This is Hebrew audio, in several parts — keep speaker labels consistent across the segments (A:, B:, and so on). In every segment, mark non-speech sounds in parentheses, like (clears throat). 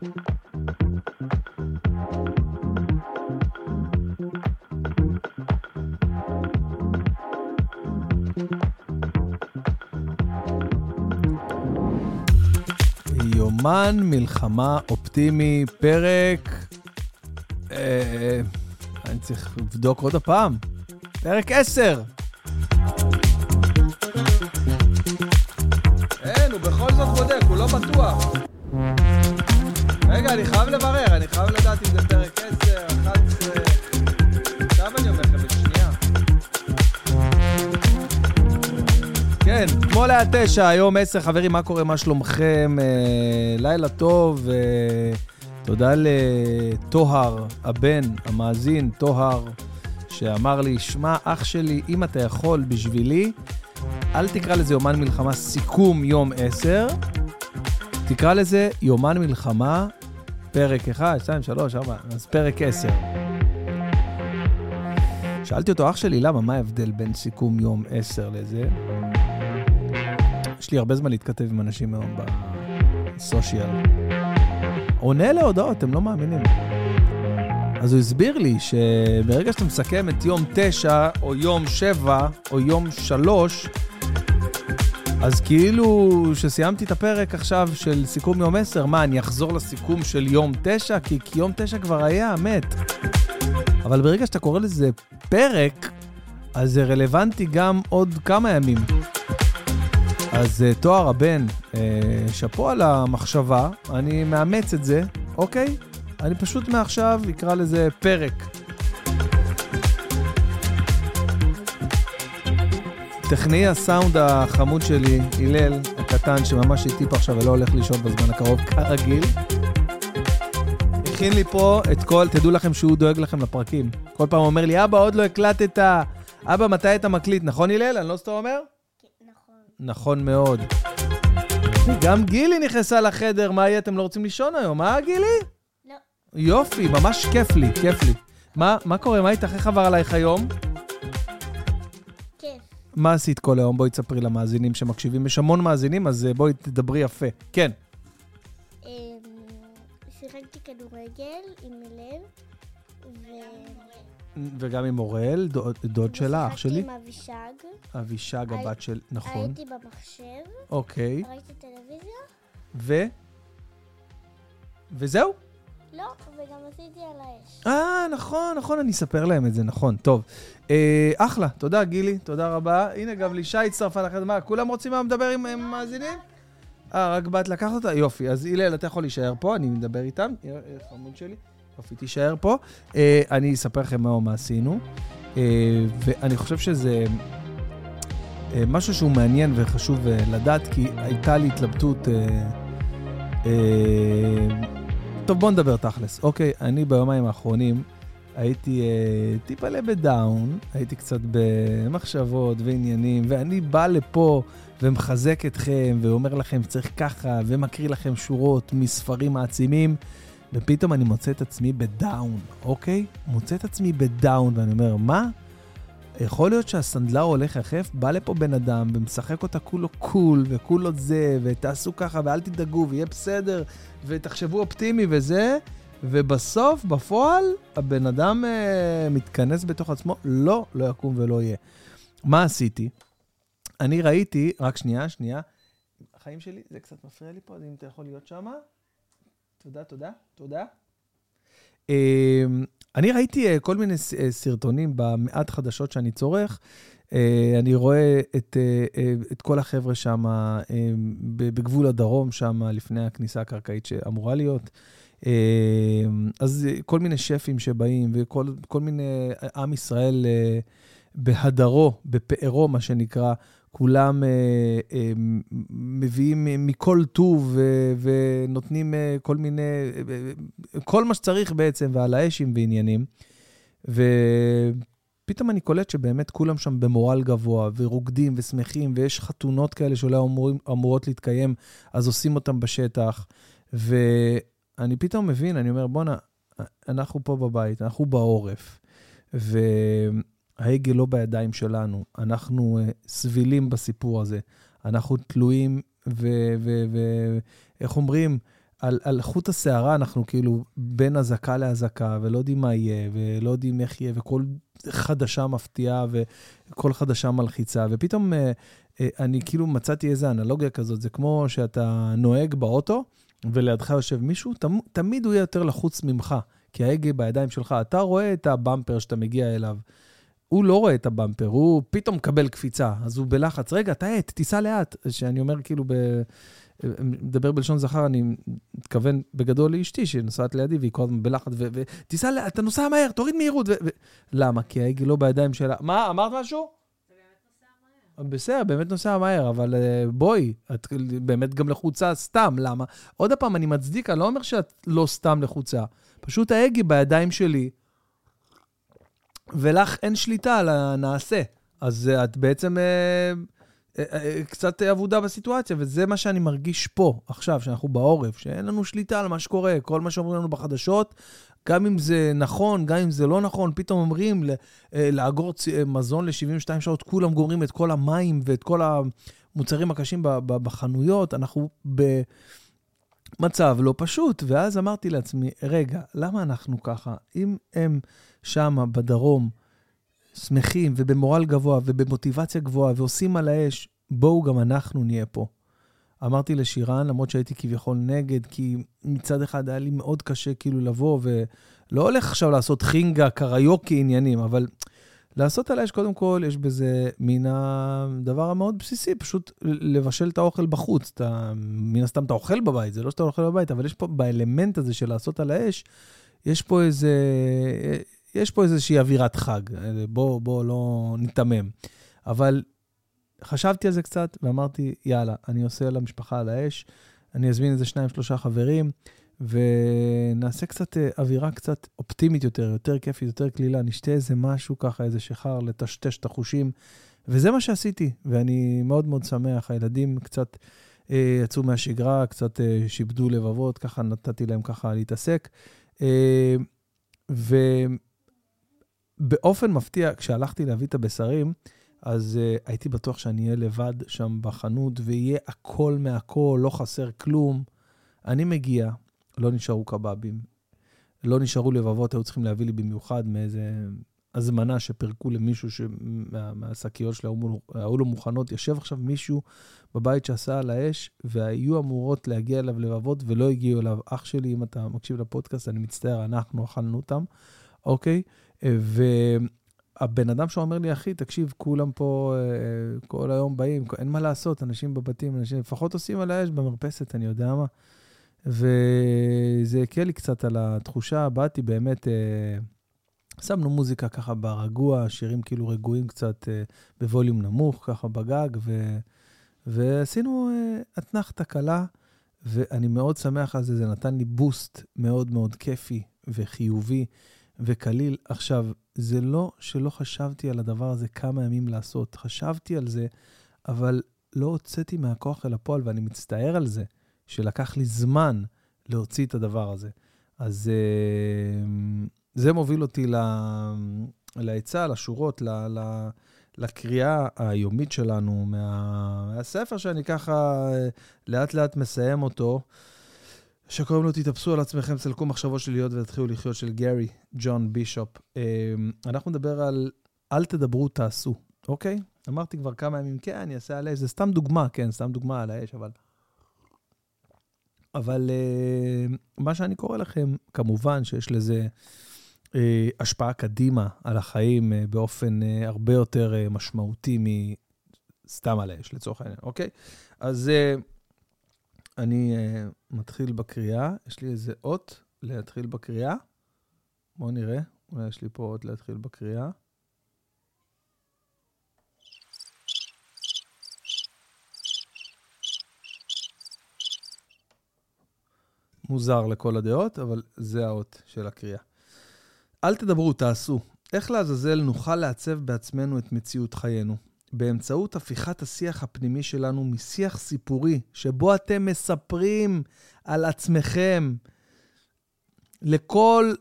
A: יומן מלחמה אופטימי, פרק... אה, אני צריך לבדוק עוד הפעם. פרק 10. היה תשע, היום עשר. חברים, מה קורה? מה שלומכם? אה, לילה טוב. אה, תודה לטוהר, הבן, המאזין, טוהר, שאמר לי, שמע, אח שלי, אם אתה יכול בשבילי, אל תקרא לזה יומן מלחמה סיכום יום עשר, תקרא לזה יומן מלחמה, פרק 1, 2, 3, 4, אז פרק 10. שאלתי אותו, אח שלי, למה? מה ההבדל בין סיכום יום 10 לזה? לי הרבה זמן להתכתב עם אנשים היום בסושיאל. עונה להודעות, אתם לא מאמינים. אז הוא הסביר לי שברגע שאתה מסכם את יום 9, או יום 7, או יום 3, אז כאילו שסיימתי את הפרק עכשיו של סיכום יום 10, מה, אני אחזור לסיכום של יום 9? כי, כי יום 9 כבר היה, מת. אבל ברגע שאתה קורא לזה פרק, אז זה רלוונטי גם עוד כמה ימים. אז uh, תואר הבן, uh, שאפו על המחשבה, אני מאמץ את זה, אוקיי? אני פשוט מעכשיו אקרא לזה פרק. טכנאי הסאונד החמוד שלי, הלל הקטן, שממש איתי פה עכשיו ולא הולך לישון בזמן הקרוב, כרגיל, הכין לי פה את כל, תדעו לכם שהוא דואג לכם לפרקים. כל פעם הוא אומר לי, אבא, עוד לא הקלטת. אבא, מתי אתה מקליט? נכון, הלל? אני לא סתם אומר? נכון מאוד. גם גילי נכנסה לחדר, מה יהיה? אתם לא רוצים לישון היום, אה, גילי?
B: לא.
A: יופי, ממש כיף לי, כיף לי. מה, מה קורה? מה איתך? איך עבר עלייך היום?
B: כיף.
A: מה עשית כל היום? בואי תספרי למאזינים שמקשיבים. יש המון מאזינים, אז אה, בואי תדברי יפה. כן.
B: אמ, שיחקתי כדורגל עם הלל, ו...
A: וגם עם אוראל, דוד, דוד שלה, אח שלי.
B: ושיחקתי עם אבישג.
A: אבישג,
B: הי-
A: הבת של... נכון.
B: הייתי במחשב,
A: אוקיי.
B: ראיתי טלוויזיה?
A: ו? וזהו?
B: לא, וגם עשיתי על האש.
A: אה, נכון, נכון, אני אספר להם את זה, נכון. טוב. אה, אחלה, תודה, גילי, תודה רבה. הנה, גם לישי הצטרפה לחדר. מה, כולם רוצים מה לדבר עם עם מאזינים? אה, רק באת לקחת אותה? יופי. אז הלל, אתה יכול להישאר פה, אני מדבר איתם. אה, אה, חמוד שלי. יופי, תישאר פה. אה, אני אספר לכם מה, מה עשינו. אה, ואני חושב שזה אה, משהו שהוא מעניין וחשוב אה, לדעת, כי הייתה לי התלבטות... אה, אה, טוב, בוא נדבר תכלס. אוקיי, אני ביומיים האחרונים הייתי אה, טיפה בדאון, הייתי קצת במחשבות ועניינים, ואני בא לפה ומחזק אתכם, ואומר לכם שצריך ככה, ומקריא לכם שורות מספרים מעצימים, ופתאום אני מוצא את עצמי ב down, אוקיי? מוצא את עצמי ב down, ואני אומר, מה? יכול להיות שהסנדלר הולך יחף, בא לפה בן אדם ומשחק אותה כולו cool, וכולו זה, ותעשו ככה, ואל תדאגו, ויהיה בסדר, ותחשבו אופטימי וזה, ובסוף, בפועל, הבן אדם אה, מתכנס בתוך עצמו, לא, לא יקום ולא יהיה. מה עשיתי? אני ראיתי, רק שנייה, שנייה, החיים שלי, זה קצת מפריע לי פה, אז אם אתה יכול להיות שם. תודה, תודה, תודה. אה, אני ראיתי אה, כל מיני אה, סרטונים במעט חדשות שאני צורך. אה, אני רואה את, את כל החבר'ה שם בגבול הדרום, שם לפני הכניסה הקרקעית שאמורה להיות. אז כל מיני שפים שבאים, וכל כל מיני, עם ישראל בהדרו, בפארו, מה שנקרא, כולם אה, אה, מביאים מכל טוב ו- ונותנים אה, כל מיני, כל מה שצריך בעצם, ועל האשים ועניינים. ופתאום אני קולט שבאמת כולם שם במורל גבוה, ורוקדים ושמחים, ויש חתונות כאלה שאולי אמורות להתקיים, אז עושים אותם בשטח. ואני פתאום מבין, אני אומר, בואנה, אנחנו פה בבית, אנחנו בעורף, וההגה לא בידיים שלנו. אנחנו אה, סבילים בסיפור הזה. אנחנו תלויים, ואיך אומרים, על, על חוט השערה אנחנו כאילו בין אזעקה לאזעקה, ולא יודעים מה יהיה, ולא יודעים איך יהיה, וכל חדשה מפתיעה, וכל חדשה מלחיצה, ופתאום אה, אה, אני כאילו מצאתי איזו אנלוגיה כזאת, זה כמו שאתה נוהג באוטו, ולידך יושב מישהו, תמ, תמיד הוא יהיה יותר לחוץ ממך, כי ההגה בידיים שלך. אתה רואה את הבמפר שאתה מגיע אליו. הוא לא רואה את הבמפר, הוא פתאום מקבל קפיצה, אז הוא בלחץ. רגע, תאט, תיסע לאט. שאני אומר כאילו, ב... מדבר בלשון זכר, אני מתכוון בגדול לאשתי שנוסעת לידי והיא כל הזמן בלחץ, ותיסע לאט, אתה נוסע מהר, תוריד מהירות. ו... ו... למה? כי ההגה לא בידיים שלה. מה, אמרת משהו? בסדר, באמת נוסע מהר, אבל uh, בואי, את באמת גם לחוצה סתם, למה? עוד פעם, אני מצדיק, אני לא אומר שאת לא סתם לחוצה. פשוט ההגה בידיים שלי, ולך אין שליטה על הנעשה. אז uh, את בעצם uh, uh, uh, קצת אבודה בסיטואציה, וזה מה שאני מרגיש פה, עכשיו, שאנחנו בעורף, שאין לנו שליטה על מה שקורה. כל מה שאומרים לנו בחדשות, גם אם זה נכון, גם אם זה לא נכון, פתאום אומרים לאגור מזון ל-72 שעות, כולם גומרים את כל המים ואת כל המוצרים הקשים בחנויות. אנחנו במצב לא פשוט. ואז אמרתי לעצמי, רגע, למה אנחנו ככה? אם הם שם, בדרום, שמחים ובמורל גבוה ובמוטיבציה גבוהה ועושים על האש, בואו גם אנחנו נהיה פה. אמרתי לשירן, למרות שהייתי כביכול נגד, כי מצד אחד היה לי מאוד קשה כאילו לבוא, ולא הולך עכשיו לעשות חינגה, קריוקי עניינים, אבל לעשות על האש, קודם כל, יש בזה מן הדבר המאוד בסיסי, פשוט לבשל את האוכל בחוץ. אתה, מן הסתם אתה אוכל בבית, זה לא שאתה אוכל בבית, אבל יש פה, באלמנט הזה של לעשות על האש, יש פה איזה, יש פה איזושהי אווירת חג. בוא, בוא לא ניתמם. אבל חשבתי על זה קצת ואמרתי, יאללה, אני עושה למשפחה על האש, אני אזמין איזה שניים, שלושה חברים, ונעשה קצת אה, אווירה קצת אופטימית יותר, יותר כיפית, יותר קלילה, נשתה איזה משהו ככה, איזה שיכר, לטשטש את החושים. וזה מה שעשיתי, ואני מאוד מאוד שמח. הילדים קצת אה, יצאו מהשגרה, קצת אה, שיבדו לבבות, ככה נתתי להם ככה להתעסק. אה, ובאופן מפתיע, כשהלכתי להביא את הבשרים, אז uh, הייתי בטוח שאני אהיה לבד שם בחנות, ויהיה הכל מהכל, לא חסר כלום. אני מגיע, לא נשארו קבבים, לא נשארו לבבות, היו צריכים להביא לי במיוחד מאיזה הזמנה שפירקו למישהו מהשקיות שלה, היו לו מוכנות. יושב עכשיו מישהו בבית שעשה על האש, והיו אמורות להגיע אליו לבבות ולא הגיעו אליו. אח שלי, אם אתה מקשיב לפודקאסט, אני מצטער, אנחנו אכלנו אותם, אוקיי? ו... הבן אדם שאומר לי, אחי, תקשיב, כולם פה אה, כל היום באים, אין מה לעשות, אנשים בבתים, אנשים לפחות עושים על האש במרפסת, אני יודע מה. וזה הקל לי קצת על התחושה, באתי באמת, אה, שמנו מוזיקה ככה ברגוע, שירים כאילו רגועים קצת אה, בווליום נמוך, ככה בגג, ו, ועשינו אתנחתא קלה, ואני מאוד שמח על זה, זה נתן לי בוסט מאוד מאוד כיפי וחיובי. וקליל. עכשיו, זה לא שלא חשבתי על הדבר הזה כמה ימים לעשות, חשבתי על זה, אבל לא הוצאתי מהכוח אל הפועל, ואני מצטער על זה, שלקח לי זמן להוציא את הדבר הזה. אז אה, זה מוביל אותי לעצה, לשורות, ל, ל, לקריאה היומית שלנו מה, מהספר שאני ככה אה, לאט לאט מסיים אותו. שקוראים לו תתאפסו על עצמכם, צלקו מחשבות שליליות ותתחילו לחיות של גארי ג'ון בישופ. אמ, אנחנו נדבר על אל תדברו, תעשו, אוקיי? אמרתי כבר כמה ימים, כן, אני אעשה על האש, זה סתם דוגמה, כן, סתם דוגמה על האש, אבל... אבל uh, מה שאני קורא לכם, כמובן שיש לזה uh, השפעה קדימה על החיים uh, באופן uh, הרבה יותר משמעותי מסתם על האש, לצורך העניין, אוקיי? אז אני uh, מתחיל בקריאה. יש לי איזה אות להתחיל בקריאה. בואו נראה, אולי יש לי פה אות להתחיל בקריאה. מוזר לכל הדעות, אבל זה האות של הקריאה. אל תדברו, תעשו. איך לעזאזל נוכל לעצב בעצמנו את מציאות חיינו? באמצעות הפיכת השיח הפנימי שלנו משיח סיפורי, שבו אתם מספרים על עצמכם לכל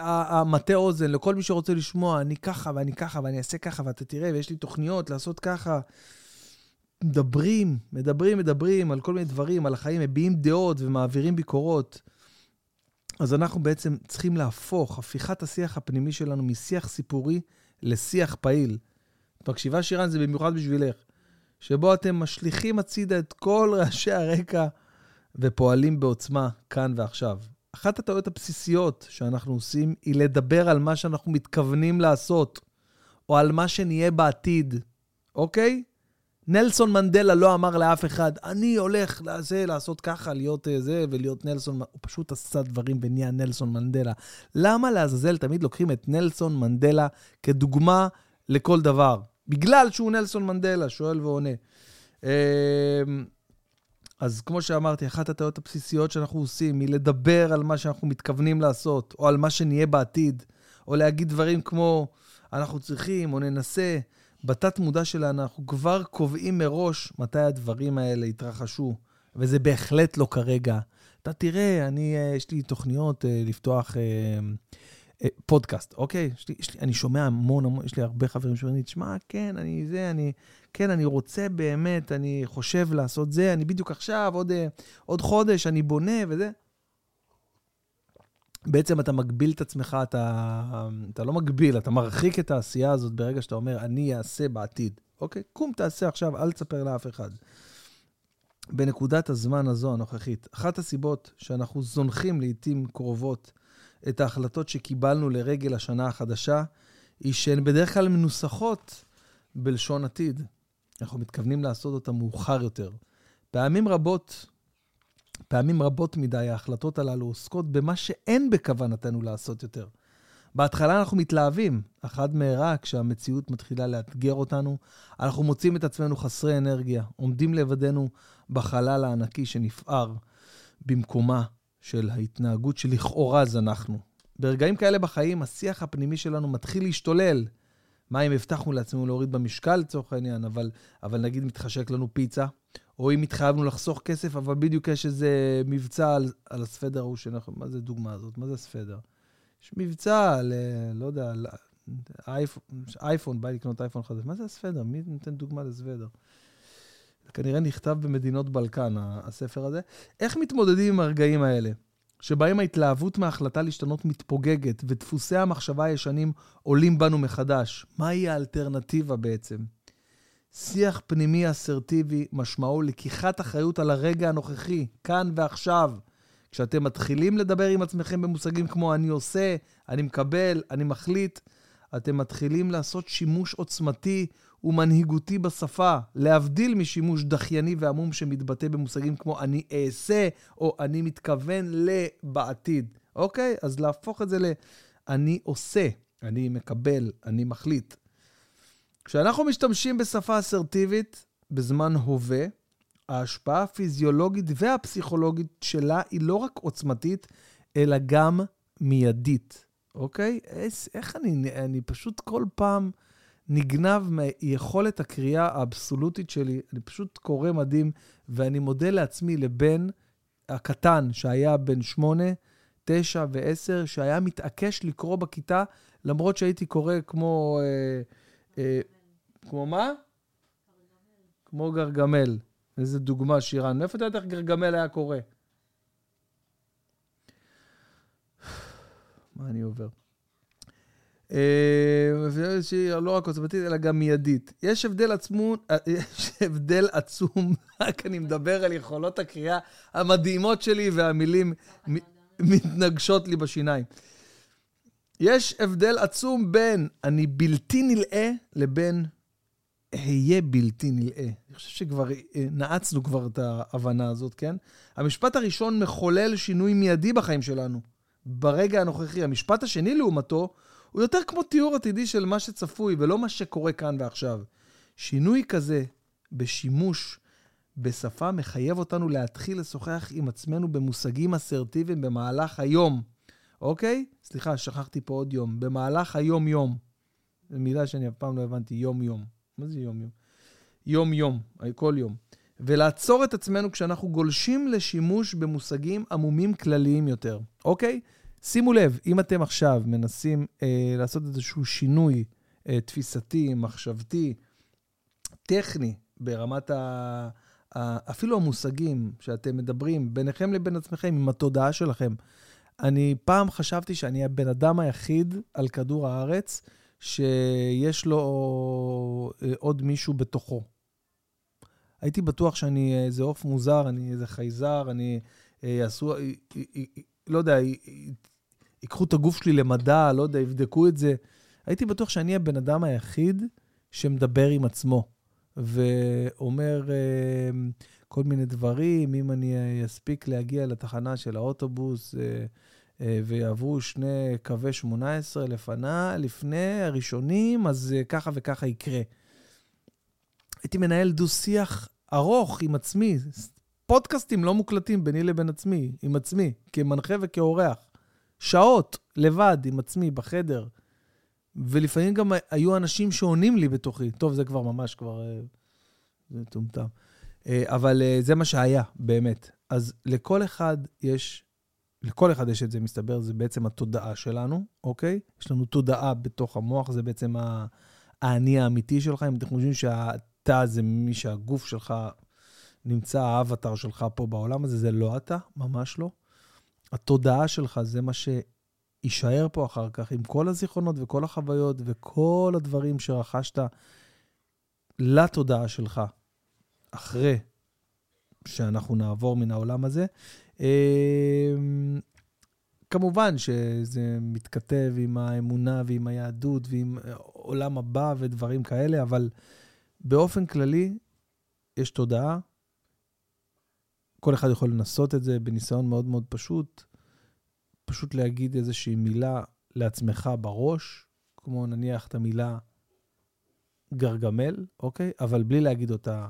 A: המטה אוזן, לכל מי שרוצה לשמוע, אני ככה ואני ככה ואני אעשה ככה ואתה תראה, ויש לי תוכניות לעשות ככה. מדברים, מדברים, מדברים על כל מיני דברים, על החיים, מביעים דעות ומעבירים ביקורות. אז אנחנו בעצם צריכים להפוך, הפיכת השיח הפנימי שלנו משיח סיפורי לשיח פעיל. מקשיבה, שירן? זה במיוחד בשבילך. שבו אתם משליכים הצידה את כל רעשי הרקע ופועלים בעוצמה כאן ועכשיו. אחת הטעויות הבסיסיות שאנחנו עושים היא לדבר על מה שאנחנו מתכוונים לעשות, או על מה שנהיה בעתיד, אוקיי? נלסון מנדלה לא אמר לאף אחד, אני הולך לזה, לעשות ככה, להיות אה, זה ולהיות נלסון, הוא פשוט עשה דברים ונהיה נלסון מנדלה. למה לעזאזל תמיד לוקחים את נלסון מנדלה כדוגמה לכל דבר? בגלל שהוא נלסון מנדלה, שואל ועונה. אמ, אז כמו שאמרתי, אחת הטעויות הבסיסיות שאנחנו עושים היא לדבר על מה שאנחנו מתכוונים לעשות, או על מה שנהיה בעתיד, או להגיד דברים כמו, אנחנו צריכים, או ננסה. בתת-מודע שלנו אנחנו כבר קובעים מראש מתי הדברים האלה יתרחשו, וזה בהחלט לא כרגע. אתה תראה, אני, אה, יש לי תוכניות אה, לפתוח אה, פודקאסט, אוקיי? יש לי, יש לי, אני שומע המון, המון, יש לי הרבה חברים שאומרים לי, תשמע, כן, אני זה, אני, כן, אני רוצה באמת, אני חושב לעשות זה, אני בדיוק עכשיו, עוד, אה, עוד חודש, אני בונה וזה. בעצם אתה מגביל את עצמך, אתה, אתה לא מגביל, אתה מרחיק את העשייה הזאת ברגע שאתה אומר, אני אעשה בעתיד. אוקיי? קום תעשה עכשיו, אל תספר לאף אחד. בנקודת הזמן הזו הנוכחית, אחת הסיבות שאנחנו זונחים לעיתים קרובות את ההחלטות שקיבלנו לרגל השנה החדשה, היא שהן בדרך כלל מנוסחות בלשון עתיד. אנחנו מתכוונים לעשות אותה מאוחר יותר. פעמים רבות פעמים רבות מדי ההחלטות הללו עוסקות במה שאין בכוונתנו לעשות יותר. בהתחלה אנחנו מתלהבים, עד מהרה כשהמציאות מתחילה לאתגר אותנו, אנחנו מוצאים את עצמנו חסרי אנרגיה, עומדים לבדנו בחלל הענקי שנפער במקומה של ההתנהגות שלכאורה זנחנו. ברגעים כאלה בחיים, השיח הפנימי שלנו מתחיל להשתולל. מה אם הבטחנו לעצמנו להוריד במשקל לצורך העניין, אבל, אבל נגיד מתחשק לנו פיצה, או אם התחייבנו לחסוך כסף, אבל בדיוק יש איזה מבצע על, על הספדר ההוא שאנחנו... מה זה דוגמה הזאת? מה זה הספדר? יש מבצע על, אה, לא יודע, על אייפון, אייפון, בא לקנות אייפון חדש. מה זה הספדר? מי נותן דוגמה לסוודר? כנראה נכתב במדינות בלקן, הספר הזה. איך מתמודדים עם הרגעים האלה? שבהם ההתלהבות מההחלטה להשתנות מתפוגגת, ודפוסי המחשבה הישנים עולים בנו מחדש. מהי האלטרנטיבה בעצם? שיח פנימי אסרטיבי משמעו לקיחת אחריות על הרגע הנוכחי, כאן ועכשיו. כשאתם מתחילים לדבר עם עצמכם במושגים כמו אני עושה, אני מקבל, אני מחליט, אתם מתחילים לעשות שימוש עוצמתי ומנהיגותי בשפה, להבדיל משימוש דחייני ועמום שמתבטא במושגים כמו אני אעשה או אני מתכוון לבעתיד, אוקיי? אז להפוך את זה ל... אני עושה, אני מקבל, אני מחליט. כשאנחנו משתמשים בשפה אסרטיבית בזמן הווה, ההשפעה הפיזיולוגית והפסיכולוגית שלה היא לא רק עוצמתית, אלא גם מיידית, אוקיי? איך אני, אני פשוט כל פעם נגנב מיכולת הקריאה האבסולוטית שלי. אני פשוט קורא מדהים, ואני מודה לעצמי לבן הקטן, שהיה בן שמונה, תשע ועשר, שהיה מתעקש לקרוא בכיתה, למרות שהייתי קורא כמו... אה, אה, כמו מה? כמו גרגמל. איזה דוגמה, שירן. מאיפה אתה יודע איך גרגמל היה קורא? מה אני עובר? אה, שהיא לא רק עוצמתית, אלא גם מיידית. יש הבדל עצמו, אה, יש הבדל עצום, (laughs) רק אני מדבר על יכולות הקריאה המדהימות שלי והמילים מתנגשות לי בשיניים. יש הבדל עצום בין אני בלתי נלאה לבין אהיה בלתי נלאה. אני חושב שכבר אה, נעצנו כבר את ההבנה הזאת, כן? המשפט הראשון מחולל שינוי מיידי בחיים שלנו, ברגע הנוכחי. המשפט השני, לעומתו, הוא יותר כמו תיאור עתידי של מה שצפוי, ולא מה שקורה כאן ועכשיו. שינוי כזה בשימוש בשפה מחייב אותנו להתחיל לשוחח עם עצמנו במושגים אסרטיביים במהלך היום. אוקיי? סליחה, שכחתי פה עוד יום. במהלך היום-יום. זו מילה שאני אף פעם לא הבנתי, יום-יום. מה זה יום-יום? יום-יום, כל יום. ולעצור את עצמנו כשאנחנו גולשים לשימוש במושגים עמומים כלליים יותר, אוקיי? שימו לב, אם אתם עכשיו מנסים אה, לעשות איזשהו שינוי אה, תפיסתי, מחשבתי, טכני, ברמת ה... ה... אפילו המושגים שאתם מדברים ביניכם לבין עצמכם, עם התודעה שלכם. אני פעם חשבתי שאני הבן אדם היחיד על כדור הארץ שיש לו אה, עוד מישהו בתוכו. הייתי בטוח שאני איזה עוף מוזר, אני איזה חייזר, אני יעשו, לא יודע, ייקחו את הגוף שלי למדע, לא יודע, יבדקו את זה. הייתי בטוח שאני הבן אדם היחיד שמדבר עם עצמו, ואומר uh, כל מיני דברים, אם אני אספיק להגיע לתחנה של האוטובוס, uh, uh, ויעברו שני קווי 18 לפנה, לפני הראשונים, אז ככה וככה יקרה. הייתי מנהל דו-שיח ארוך עם עצמי, פודקאסטים לא מוקלטים ביני לבין עצמי, עם עצמי, כמנחה וכאורח. שעות, לבד, עם עצמי, בחדר. ולפעמים גם היו אנשים שעונים לי בתוכי. טוב, זה כבר ממש כבר... אה, זה מטומטם. אה, אבל אה, זה מה שהיה, באמת. אז לכל אחד יש, לכל אחד יש את זה, מסתבר, זה בעצם התודעה שלנו, אוקיי? יש לנו תודעה בתוך המוח, זה בעצם האני האמיתי שלך. אם אתם חושבים שאתה זה מי שהגוף שלך נמצא, האבטר שלך פה בעולם הזה, זה לא אתה, ממש לא. התודעה שלך זה מה יישאר פה אחר כך עם כל הזיכרונות וכל החוויות וכל הדברים שרכשת לתודעה שלך, אחרי שאנחנו נעבור מן העולם הזה. אמ, כמובן שזה מתכתב עם האמונה ועם היהדות ועם עולם הבא ודברים כאלה, אבל באופן כללי יש תודעה. כל אחד יכול לנסות את זה בניסיון מאוד מאוד פשוט. פשוט להגיד איזושהי מילה לעצמך בראש, כמו נניח את המילה גרגמל, אוקיי? אבל בלי להגיד אותה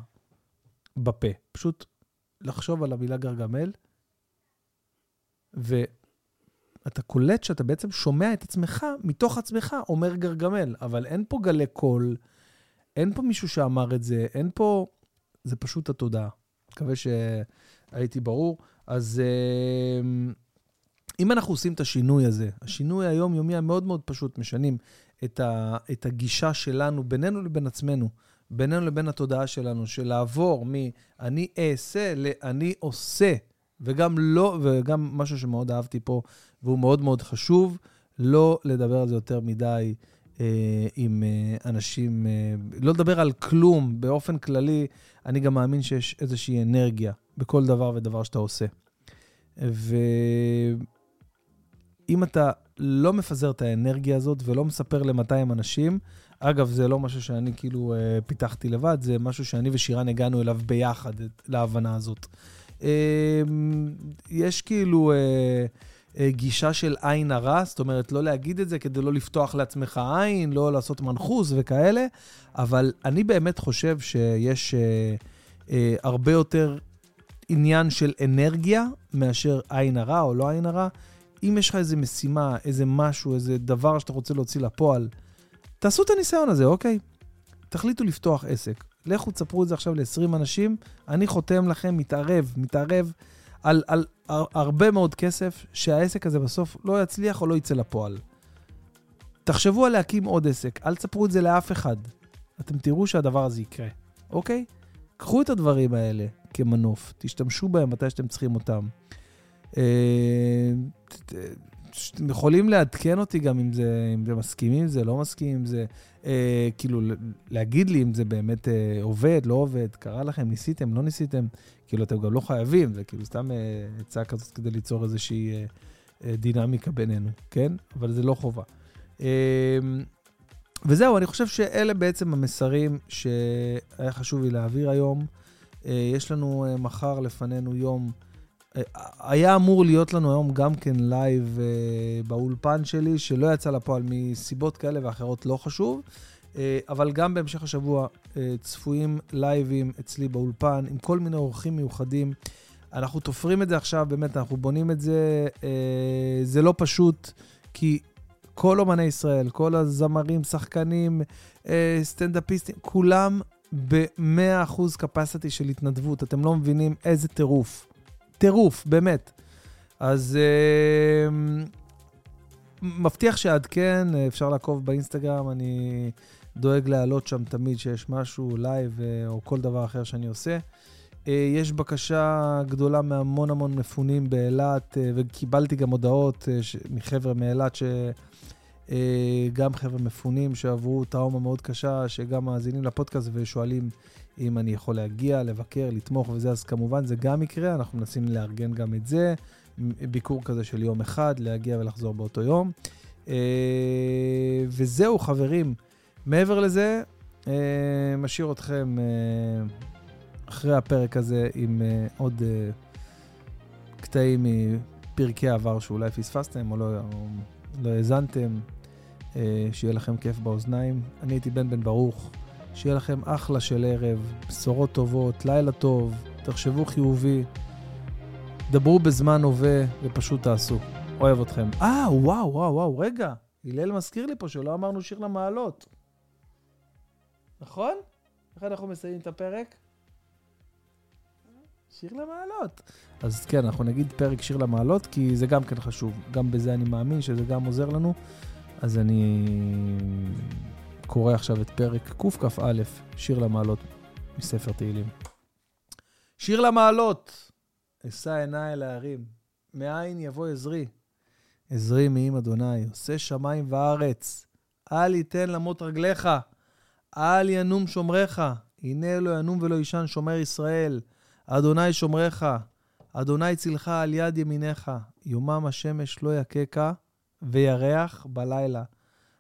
A: בפה. פשוט לחשוב על המילה גרגמל, ואתה קולט שאתה בעצם שומע את עצמך, מתוך עצמך, אומר גרגמל, אבל אין פה גלי קול, אין פה מישהו שאמר את זה, אין פה... זה פשוט התודעה. מקווה שהייתי ברור. אז... Uh, אם אנחנו עושים את השינוי הזה, השינוי היומיומי המאוד מאוד פשוט, משנים את, ה, את הגישה שלנו בינינו לבין עצמנו, בינינו לבין התודעה שלנו, של לעבור מ"אני אעשה" ל"אני עושה", וגם לא, וגם משהו שמאוד אהבתי פה, והוא מאוד מאוד חשוב, לא לדבר על זה יותר מדי אה, עם אה, אנשים, אה, לא לדבר על כלום. באופן כללי, אני גם מאמין שיש איזושהי אנרגיה בכל דבר ודבר שאתה עושה. ו... אם אתה לא מפזר את האנרגיה הזאת ולא מספר ל-200 אנשים, אגב, זה לא משהו שאני כאילו אה, פיתחתי לבד, זה משהו שאני ושירן הגענו אליו ביחד, את, להבנה הזאת. אה, יש כאילו אה, אה, גישה של עין הרע, זאת אומרת, לא להגיד את זה כדי לא לפתוח לעצמך עין, לא לעשות מנחוס וכאלה, אבל אני באמת חושב שיש אה, אה, הרבה יותר עניין של אנרגיה מאשר עין הרע או לא עין הרע. אם יש לך איזה משימה, איזה משהו, איזה דבר שאתה רוצה להוציא לפועל, תעשו את הניסיון הזה, אוקיי? תחליטו לפתוח עסק. לכו תספרו את זה עכשיו ל-20 אנשים, אני חותם לכם, מתערב, מתערב על, על, על הרבה מאוד כסף, שהעסק הזה בסוף לא יצליח או לא יצא לפועל. תחשבו על להקים עוד עסק, אל תספרו את זה לאף אחד. אתם תראו שהדבר הזה יקרה, אוקיי? קחו את הדברים האלה כמנוף, תשתמשו בהם מתי שאתם צריכים אותם. אה, אתם יכולים לעדכן אותי גם אם זה, אם זה מסכימים עם זה, לא מסכימים עם זה, אה, כאילו, להגיד לי אם זה באמת אה, עובד, לא עובד, קרה לכם, ניסיתם, לא ניסיתם, כאילו, אתם גם לא חייבים, זה כאילו סתם אה, עצה כזאת כדי ליצור איזושהי אה, אה, דינמיקה בינינו, כן? אבל זה לא חובה. אה, וזהו, אני חושב שאלה בעצם המסרים שהיה חשוב לי להעביר היום. אה, יש לנו אה, מחר לפנינו יום... היה אמור להיות לנו היום גם כן live באולפן שלי, שלא יצא לפועל מסיבות כאלה ואחרות, לא חשוב. אבל גם בהמשך השבוע צפויים לייבים אצלי באולפן עם כל מיני אורחים מיוחדים. אנחנו תופרים את זה עכשיו, באמת, אנחנו בונים את זה. זה לא פשוט, כי כל אומני ישראל, כל הזמרים, שחקנים, אה, סטנדאפיסטים, כולם ב-100% capacity של התנדבות. אתם לא מבינים איזה טירוף. טירוף, באמת. אז אה, מבטיח שאעדכן, אפשר לעקוב באינסטגרם, אני דואג להעלות שם תמיד שיש משהו, live אה, או כל דבר אחר שאני עושה. אה, יש בקשה גדולה מהמון המון מפונים באילת, אה, וקיבלתי גם הודעות אה, מחבר'ה מאילת, שגם חבר'ה מפונים שעברו טראומה מאוד קשה, שגם מאזינים לפודקאסט ושואלים אם אני יכול להגיע, לבקר, לתמוך וזה, אז כמובן זה גם יקרה, אנחנו מנסים לארגן גם את זה. ביקור כזה של יום אחד, להגיע ולחזור באותו יום. וזהו, חברים. מעבר לזה, משאיר אתכם אחרי הפרק הזה עם אה, עוד אה, קטעים מפרקי העבר שאולי פספסתם או לא, או לא האזנתם. אה, שיהיה לכם כיף באוזניים. אני הייתי בן בן ברוך. שיהיה לכם אחלה של ערב, בשורות טובות, לילה טוב, תחשבו חיובי, דברו בזמן הווה ופשוט תעשו. אוהב אתכם. אה, וואו, וואו, וואו, רגע. הלל מזכיר לי פה שלא אמרנו שיר למעלות. נכון? איך אנחנו מסיימים את הפרק? שיר למעלות. אז כן, אנחנו נגיד פרק שיר למעלות, כי זה גם כן חשוב. גם בזה אני מאמין שזה גם עוזר לנו. אז אני קורא עכשיו את פרק קכ"א, שיר למעלות, מספר תהילים. שיר למעלות, אשא עיניי אל ההרים, מאין יבוא עזרי. עזרי מעם אדוני, עושה שמיים וארץ. אל ייתן למות רגליך, אל ינום שומריך. הנה לא ינום ולא יישן שומר ישראל. אדוני שומריך, אדוני צילך על יד ימיניך. יומם השמש לא יככה, וירח בלילה.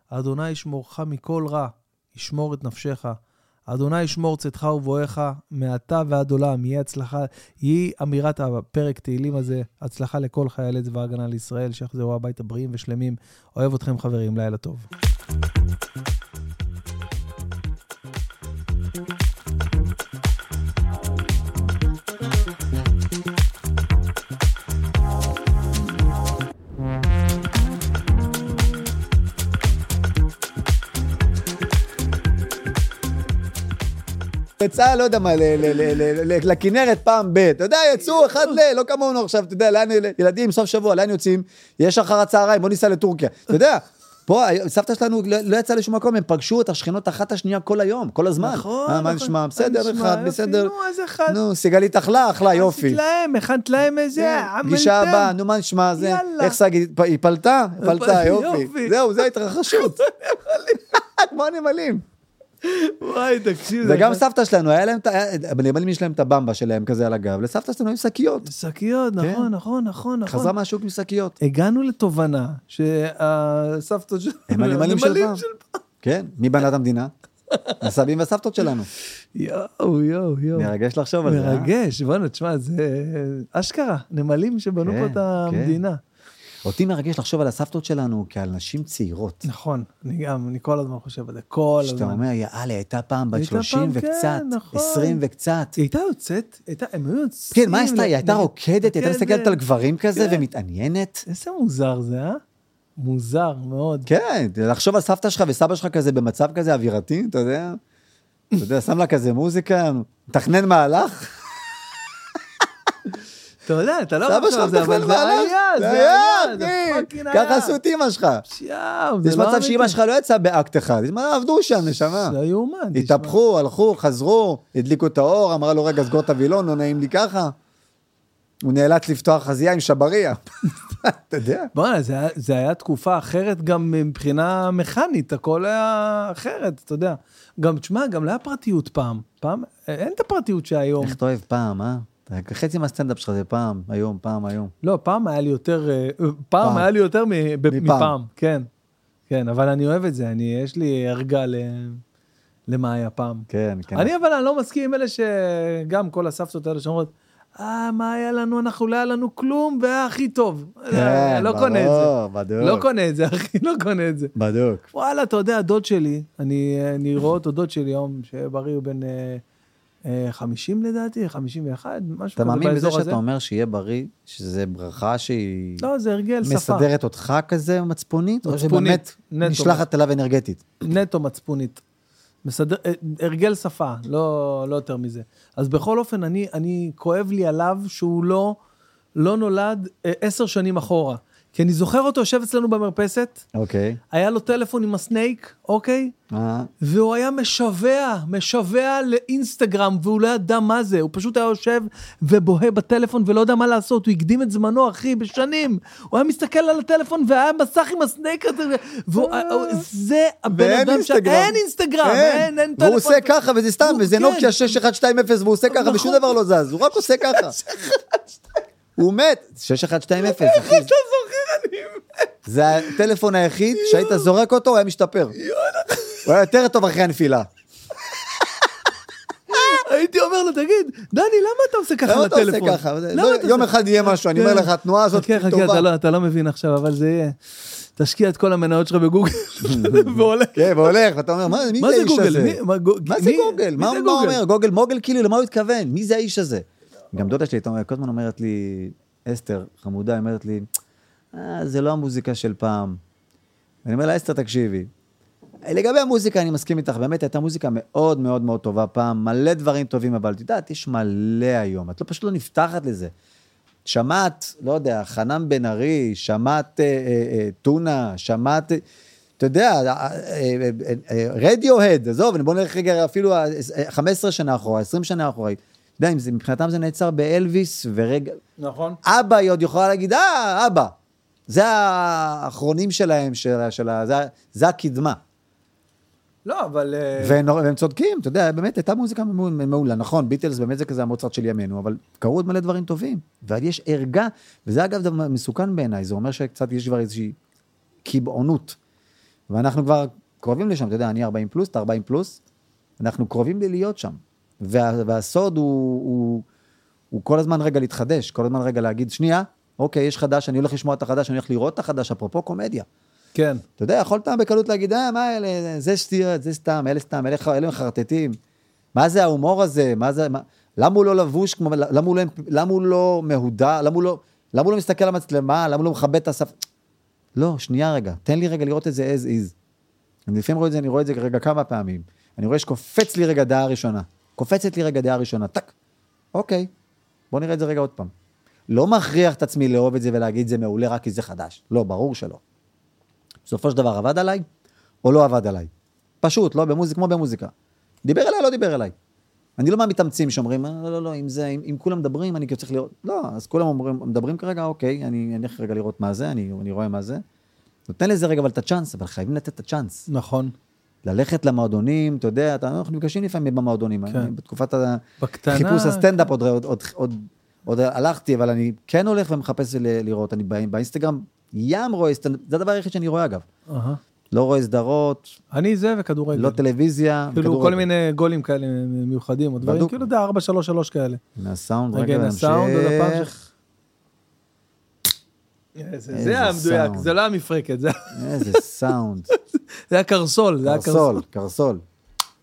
A: אדוני ישמורך מכל רע, ישמור את נפשך. אדוני ישמור צאתך ובואך, מעתה ועד עולם, יהיה הצלחה, יהי אמירת הפרק תהילים הזה, הצלחה לכל חיילי צבא ההגנה לישראל, שיחזרו הביתה בריאים ושלמים. אוהב אתכם חברים, לילה טוב.
C: יצא, לא יודע מה, לכנרת פעם ב', אתה יודע, יצאו אחד ל... לא כמונו עכשיו, אתה יודע, לאן, ילדים, סוף שבוע, לאן יוצאים? יש אחר הצהריים, בוא ניסע לטורקיה. אתה יודע, פה, סבתא שלנו לא לא יצאה לשום מקום, הם פגשו את השכנות אחת השנייה כל היום, כל הזמן.
A: נכון,
C: אה, מה
A: נכון.
C: נשמע? בסדר? אחד, בסדר.
A: נו, איזה אחד.
C: נו, סיגלית אכלה, אכלה, יופי.
A: עשית להם, הכנת להם איזה,
C: כן,
A: עמלתם.
C: פגישה הבאה, נו מה נשמע, זה,
A: יאללה.
C: איך שגית, היא פלטה? (laughs) פלטה, יופי.
A: יופי.
C: זהו, זה ההתרחשות. (laughs) (laughs) כמו הנמלים.
A: וואי, תקשיב.
C: וגם סבתא שלנו, היה להם, את ה- הנמלים יש להם את הבמבה שלהם כזה על הגב, לסבתא שלנו היו שקיות.
A: שקיות,
C: כן.
A: נכון, נכון, נכון, נכון.
C: חזרה מהשוק עם שקיות.
A: הגענו לתובנה שהסבתות של...
C: הם הנמלים של פעם. כן, מי בנה את המדינה? הסבים והסבתות שלנו.
A: יואו, יואו, יואו.
C: מרגש לחשוב על זה, אה?
A: מרגש, בוא'נה, תשמע, זה אשכרה, נמלים שבנו
C: כן,
A: פה את המדינה.
C: אותי מרגש לחשוב על הסבתות שלנו כעל נשים צעירות.
A: נכון, אני גם, אני כל הזמן חושב על זה, כל
C: שאתה
A: הזמן.
C: אומר, יאללה, הייתה פעם בת
A: הייתה
C: 30
A: פעם,
C: וקצת,
A: כן, נכון.
C: 20 וקצת.
A: היא הייתה יוצאת, הם היו יוצאים...
C: כן, מה עשתה? היא הייתה רוקדת, היא הייתה מסתכלת על גברים כזה
A: כן.
C: ומתעניינת.
A: איזה מוזר זה, אה? מוזר מאוד.
C: כן, לחשוב על סבתא שלך וסבא שלך כזה במצב כזה אווירתי, אתה יודע? אתה יודע, שם לה כזה מוזיקה, מתכנן מהלך.
A: אתה יודע, אתה לא חושב על זה, אבל זה. היה, זה
C: היה,
A: זה. fucking היה.
C: ככה עשו את אימא שלך.
A: זה
C: יש
A: לא
C: מצב שאימא. שלך לא יצאה באקט אחד, עבדו שם, נשמה.
A: לא יאומן.
C: התהפכו, הלכו, חזרו, הדליקו את האור, אמרה לו, רגע, סגור את הווילון, לא נעים לי ככה. הוא נאלץ לפתוח חזייה עם שבריה. (laughs) אתה יודע?
A: בוא'נה, זה, זה היה תקופה אחרת גם מבחינה מכנית, הכל היה אחרת, אתה יודע. גם, תשמע, גם לא היה פרטיות פעם. פעם, אין את הפרטיות שהיום.
C: איך אתה אוהב פעם, אה? חצי מהסטנדאפ שלך זה פעם, היום, פעם, היום.
A: לא, פעם היה לי יותר, אה, פעם,
C: פעם.
A: היה לי יותר מ- ב-
C: מפעם.
A: מפעם, כן. כן, אבל אני אוהב את זה, אני, יש לי ערגה ל... למה היה פעם.
C: כן, כן.
A: אני אבל אני לא מסכים עם אלה שגם כל הסבתות האלה שאומרות, אה, מה היה לנו, אנחנו לא היה לנו כלום, והיה הכי טוב.
C: כן,
A: לא קונה את זה.
C: ברור, בדוק.
A: לא קונה את זה, (laughs) אחי, לא קונה את זה.
C: בדוק.
A: וואלה, אתה יודע, דוד שלי, אני, אני רואה אותו דוד שלי היום, שיהיה בריא, הוא בן אה, 50 לדעתי, 51, משהו
C: אתה
A: כזה
C: מאמין בזה
A: באזור הזה.
C: שאתה אומר שיהיה בריא, שזה ברכה שהיא
A: לא, זה הרגל שפה.
C: מסדרת אותך כזה מצפונית, או
A: מצפונית,
C: שבאמת
A: נטו.
C: נשלחת אליו אנרגטית?
A: נטו מצפונית. מסדר, אה, הרגל שפה, לא, לא יותר מזה. אז בכל אופן, אני, אני כואב לי עליו שהוא לא, לא נולד אה, עשר שנים אחורה. כי אני זוכר אותו יושב אצלנו במרפסת,
C: אוקיי.
A: היה לו טלפון עם הסנייק, אוקיי?
C: אה,
A: והוא היה משווע, משווע לאינסטגרם, והוא לא ידע מה זה, הוא פשוט היה יושב ובוהה בטלפון ולא יודע מה לעשות, הוא הקדים את זמנו, אחי, בשנים. הוא היה מסתכל על הטלפון והיה מסך עם הסנייק הזה, והוא, זה הבן אדם ש...
C: אינסטגרם.
A: אין אינסטגרם, אין, אין טלפון.
C: והוא עושה ככה, וזה סתם, וזה
A: כן.
C: נוקיה 6120, והוא עושה ככה, ושום
A: נכון.
C: דבר לא זז, הוא רק עושה ככה. הוא מת. 6120, אחי.
A: אתה זוכר, אני...
C: זה הטלפון היחיד שהיית זורק אותו, הוא היה משתפר. הוא היה יותר טוב אחרי הנפילה. (laughs)
A: הייתי אומר לו, תגיד, דני, למה אתה עושה ככה
C: למה אתה עושה
A: לטלפון?
C: ככה? לא, יום אחד יהיה משהו, אני אומר
A: כן.
C: לך, התנועה הזאת
A: חכה, חכה, אתה
C: טובה.
A: לא- אתה לא מבין עכשיו, אבל זה יהיה. תשקיע את כל המניות שלך בגוגל, (laughs) והולך.
C: כן, והולך, ואתה אומר, מי זה האיש
A: גוגל?
C: הזה?
A: מה
C: זה גוגל? מה
A: זה
C: מה הוא
A: גוגל?
C: אומר? גוגל מוגל, כאילו, למה הוא התכוון? מי זה האיש הזה? גם דודה שלי, אומר, כל הזמן אומרת לי, אסתר, חמודה, אומרת לי, אה, זה לא המוזיקה של פעם. ואני אומר לה, אסתר, תקשיבי. לגבי המוזיקה, אני מסכים איתך, באמת הייתה מוזיקה מאוד מאוד מאוד טובה פעם, מלא דברים טובים, אבל את יודעת, יש מלא היום, את לא, פשוט לא נפתחת לזה. שמעת, לא יודע, חנן בן ארי, שמעת אה, אה, אה, טונה, שמעת, אה, אתה יודע, אה, רדיו-הד, עזוב, בוא נלך רגע אפילו אה, אה, 15 שנה אחורה, 20 שנה אחורה. אתה יודע, אם זה- מבחינתם זה נעצר באלוויס, ורגע,
A: נכון.
C: אבא היא עוד יכולה להגיד, אה, אבא. זה האחרונים שלהם, של, של, זה, זה הקדמה.
A: לא, אבל... אה,
C: והם, והם צודקים, אתה יודע, באמת הייתה מוזיקה מעולה. נכון, ביטלס באמת זה כזה המוצרט של ימינו, אבל קרו עוד מלא דברים טובים. ויש ערגה, וזה אגב דבר מסוכן בעיניי, זה אומר שקצת יש כבר איזושהי קיבעונות. ואנחנו כבר קרובים לשם, אתה יודע, אני 40 פלוס, אתה 40 פלוס, אנחנו קרובים להיות שם. וה, והסוד הוא, הוא, הוא כל הזמן רגע להתחדש, כל הזמן רגע להגיד, שנייה, אוקיי, יש חדש, אני הולך לשמוע את החדש, אני הולך לראות את החדש, אפרופו קומדיה.
A: כן.
C: אתה יודע, יכולת בקלות להגיד, אה, מה אלה, זה שטויות, זה סתם, אלה סתם, אלה, אלה מחרטטים. מה זה ההומור הזה? מה זה, מה, למה הוא לא לבוש כמו, למה הוא לא, למה הוא לא מהודע? למה הוא לא, למה הוא לא מסתכל על המצלמה? למה הוא לא מכבד את השפה? לא, שנייה רגע, תן לי רגע לראות את זה as is. אני לפעמים רואה את זה, אני רואה את זה רגע כמה פעמים. אני רואה שקופץ לי רגע דעה ראשונה. קופצת לי רגע דעה ראשונה, טק. אוקיי, בוא נראה את זה רגע עוד פעם. לא מכריח את עצמי לאהוב את זה ולהגיד זה מעולה רק כי זה חדש. לא, ברור שלא. בסופו של דבר עבד עליי, או לא עבד עליי. פשוט, לא במוזיקה, כמו במוזיקה. דיבר אליי, לא דיבר אליי. אני לא מהמתאמצים שאומרים, "אה, לא, לא, לא, אם זה, אם, אם כולם מדברים, אני צריך לראות. לא, אז כולם אומרים, מדברים כרגע, אוקיי, אני אלך רגע לראות מה זה, אני, אני רואה מה זה. נותן לזה רגע אבל את הצ'אנס, אבל חייבים לתת את הצ'אנס.
A: נכון.
C: ללכת למועדונים, אתה יודע, אתה, אנחנו נפגשים לפעמים במועדונים.
A: כן.
C: אני, בתקופת
A: בקטנה...
C: חיפוש הסטנדאפ עוד, עוד, עוד, עוד, עוד הלכתי, אבל אני כן הולך ומחפש ל- לראות. אני בא- באינסטגרם ים רואה סטנדאפ, זה הדבר היחיד שאני רואה אגב.
A: אהה.
C: לא רואה סדרות,
A: אני זה וכדורגל.
C: לא טלוויזיה,
A: כאילו
C: וכדורגל.
A: כל מיני גולים כאלה מיוחדים, או דברים,
C: בדוק.
A: כאילו, אתה יודע, 4, 3, 3 כאלה.
C: מהסאונד,
A: רגע,
C: נמשיך.
A: זה
C: איזה
A: זה לא המפרקת, זה
C: איזה סאונד. (laughs)
A: זה היה קרסול, זה היה קרסול.
C: קרסול, קרסול.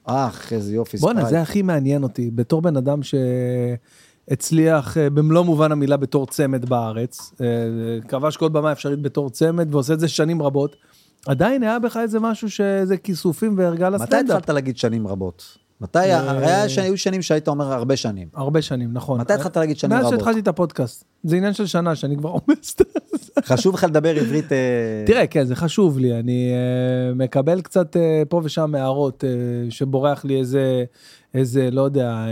C: אך, איזה יופי.
A: בואנה,
C: ספרייט.
A: זה הכי מעניין אותי, בתור בן אדם שהצליח אה, במלוא מובן המילה בתור צמד בארץ, אה, כבש כל במה אפשרית בתור צמד ועושה את זה שנים רבות, עדיין היה בך איזה משהו שזה כיסופים וערגה
C: מתי
A: לסטנדאפ.
C: התחלת להגיד שנים רבות? מתי,
A: אה,
C: הרי היו שנים שהיית אומר הרבה שנים.
A: הרבה שנים, נכון.
C: מתי התחלת להגיד שנים
A: מאז
C: רבות?
A: שהתחלתי את הפודקאסט. זה עניין של שנה שאני כבר עומס.
C: חשוב לך לדבר עברית... אה,
A: תראה, כן, זה חשוב לי, אני uh, מקבל קצת פה ושם הערות שבורח לי איזה, לא יודע,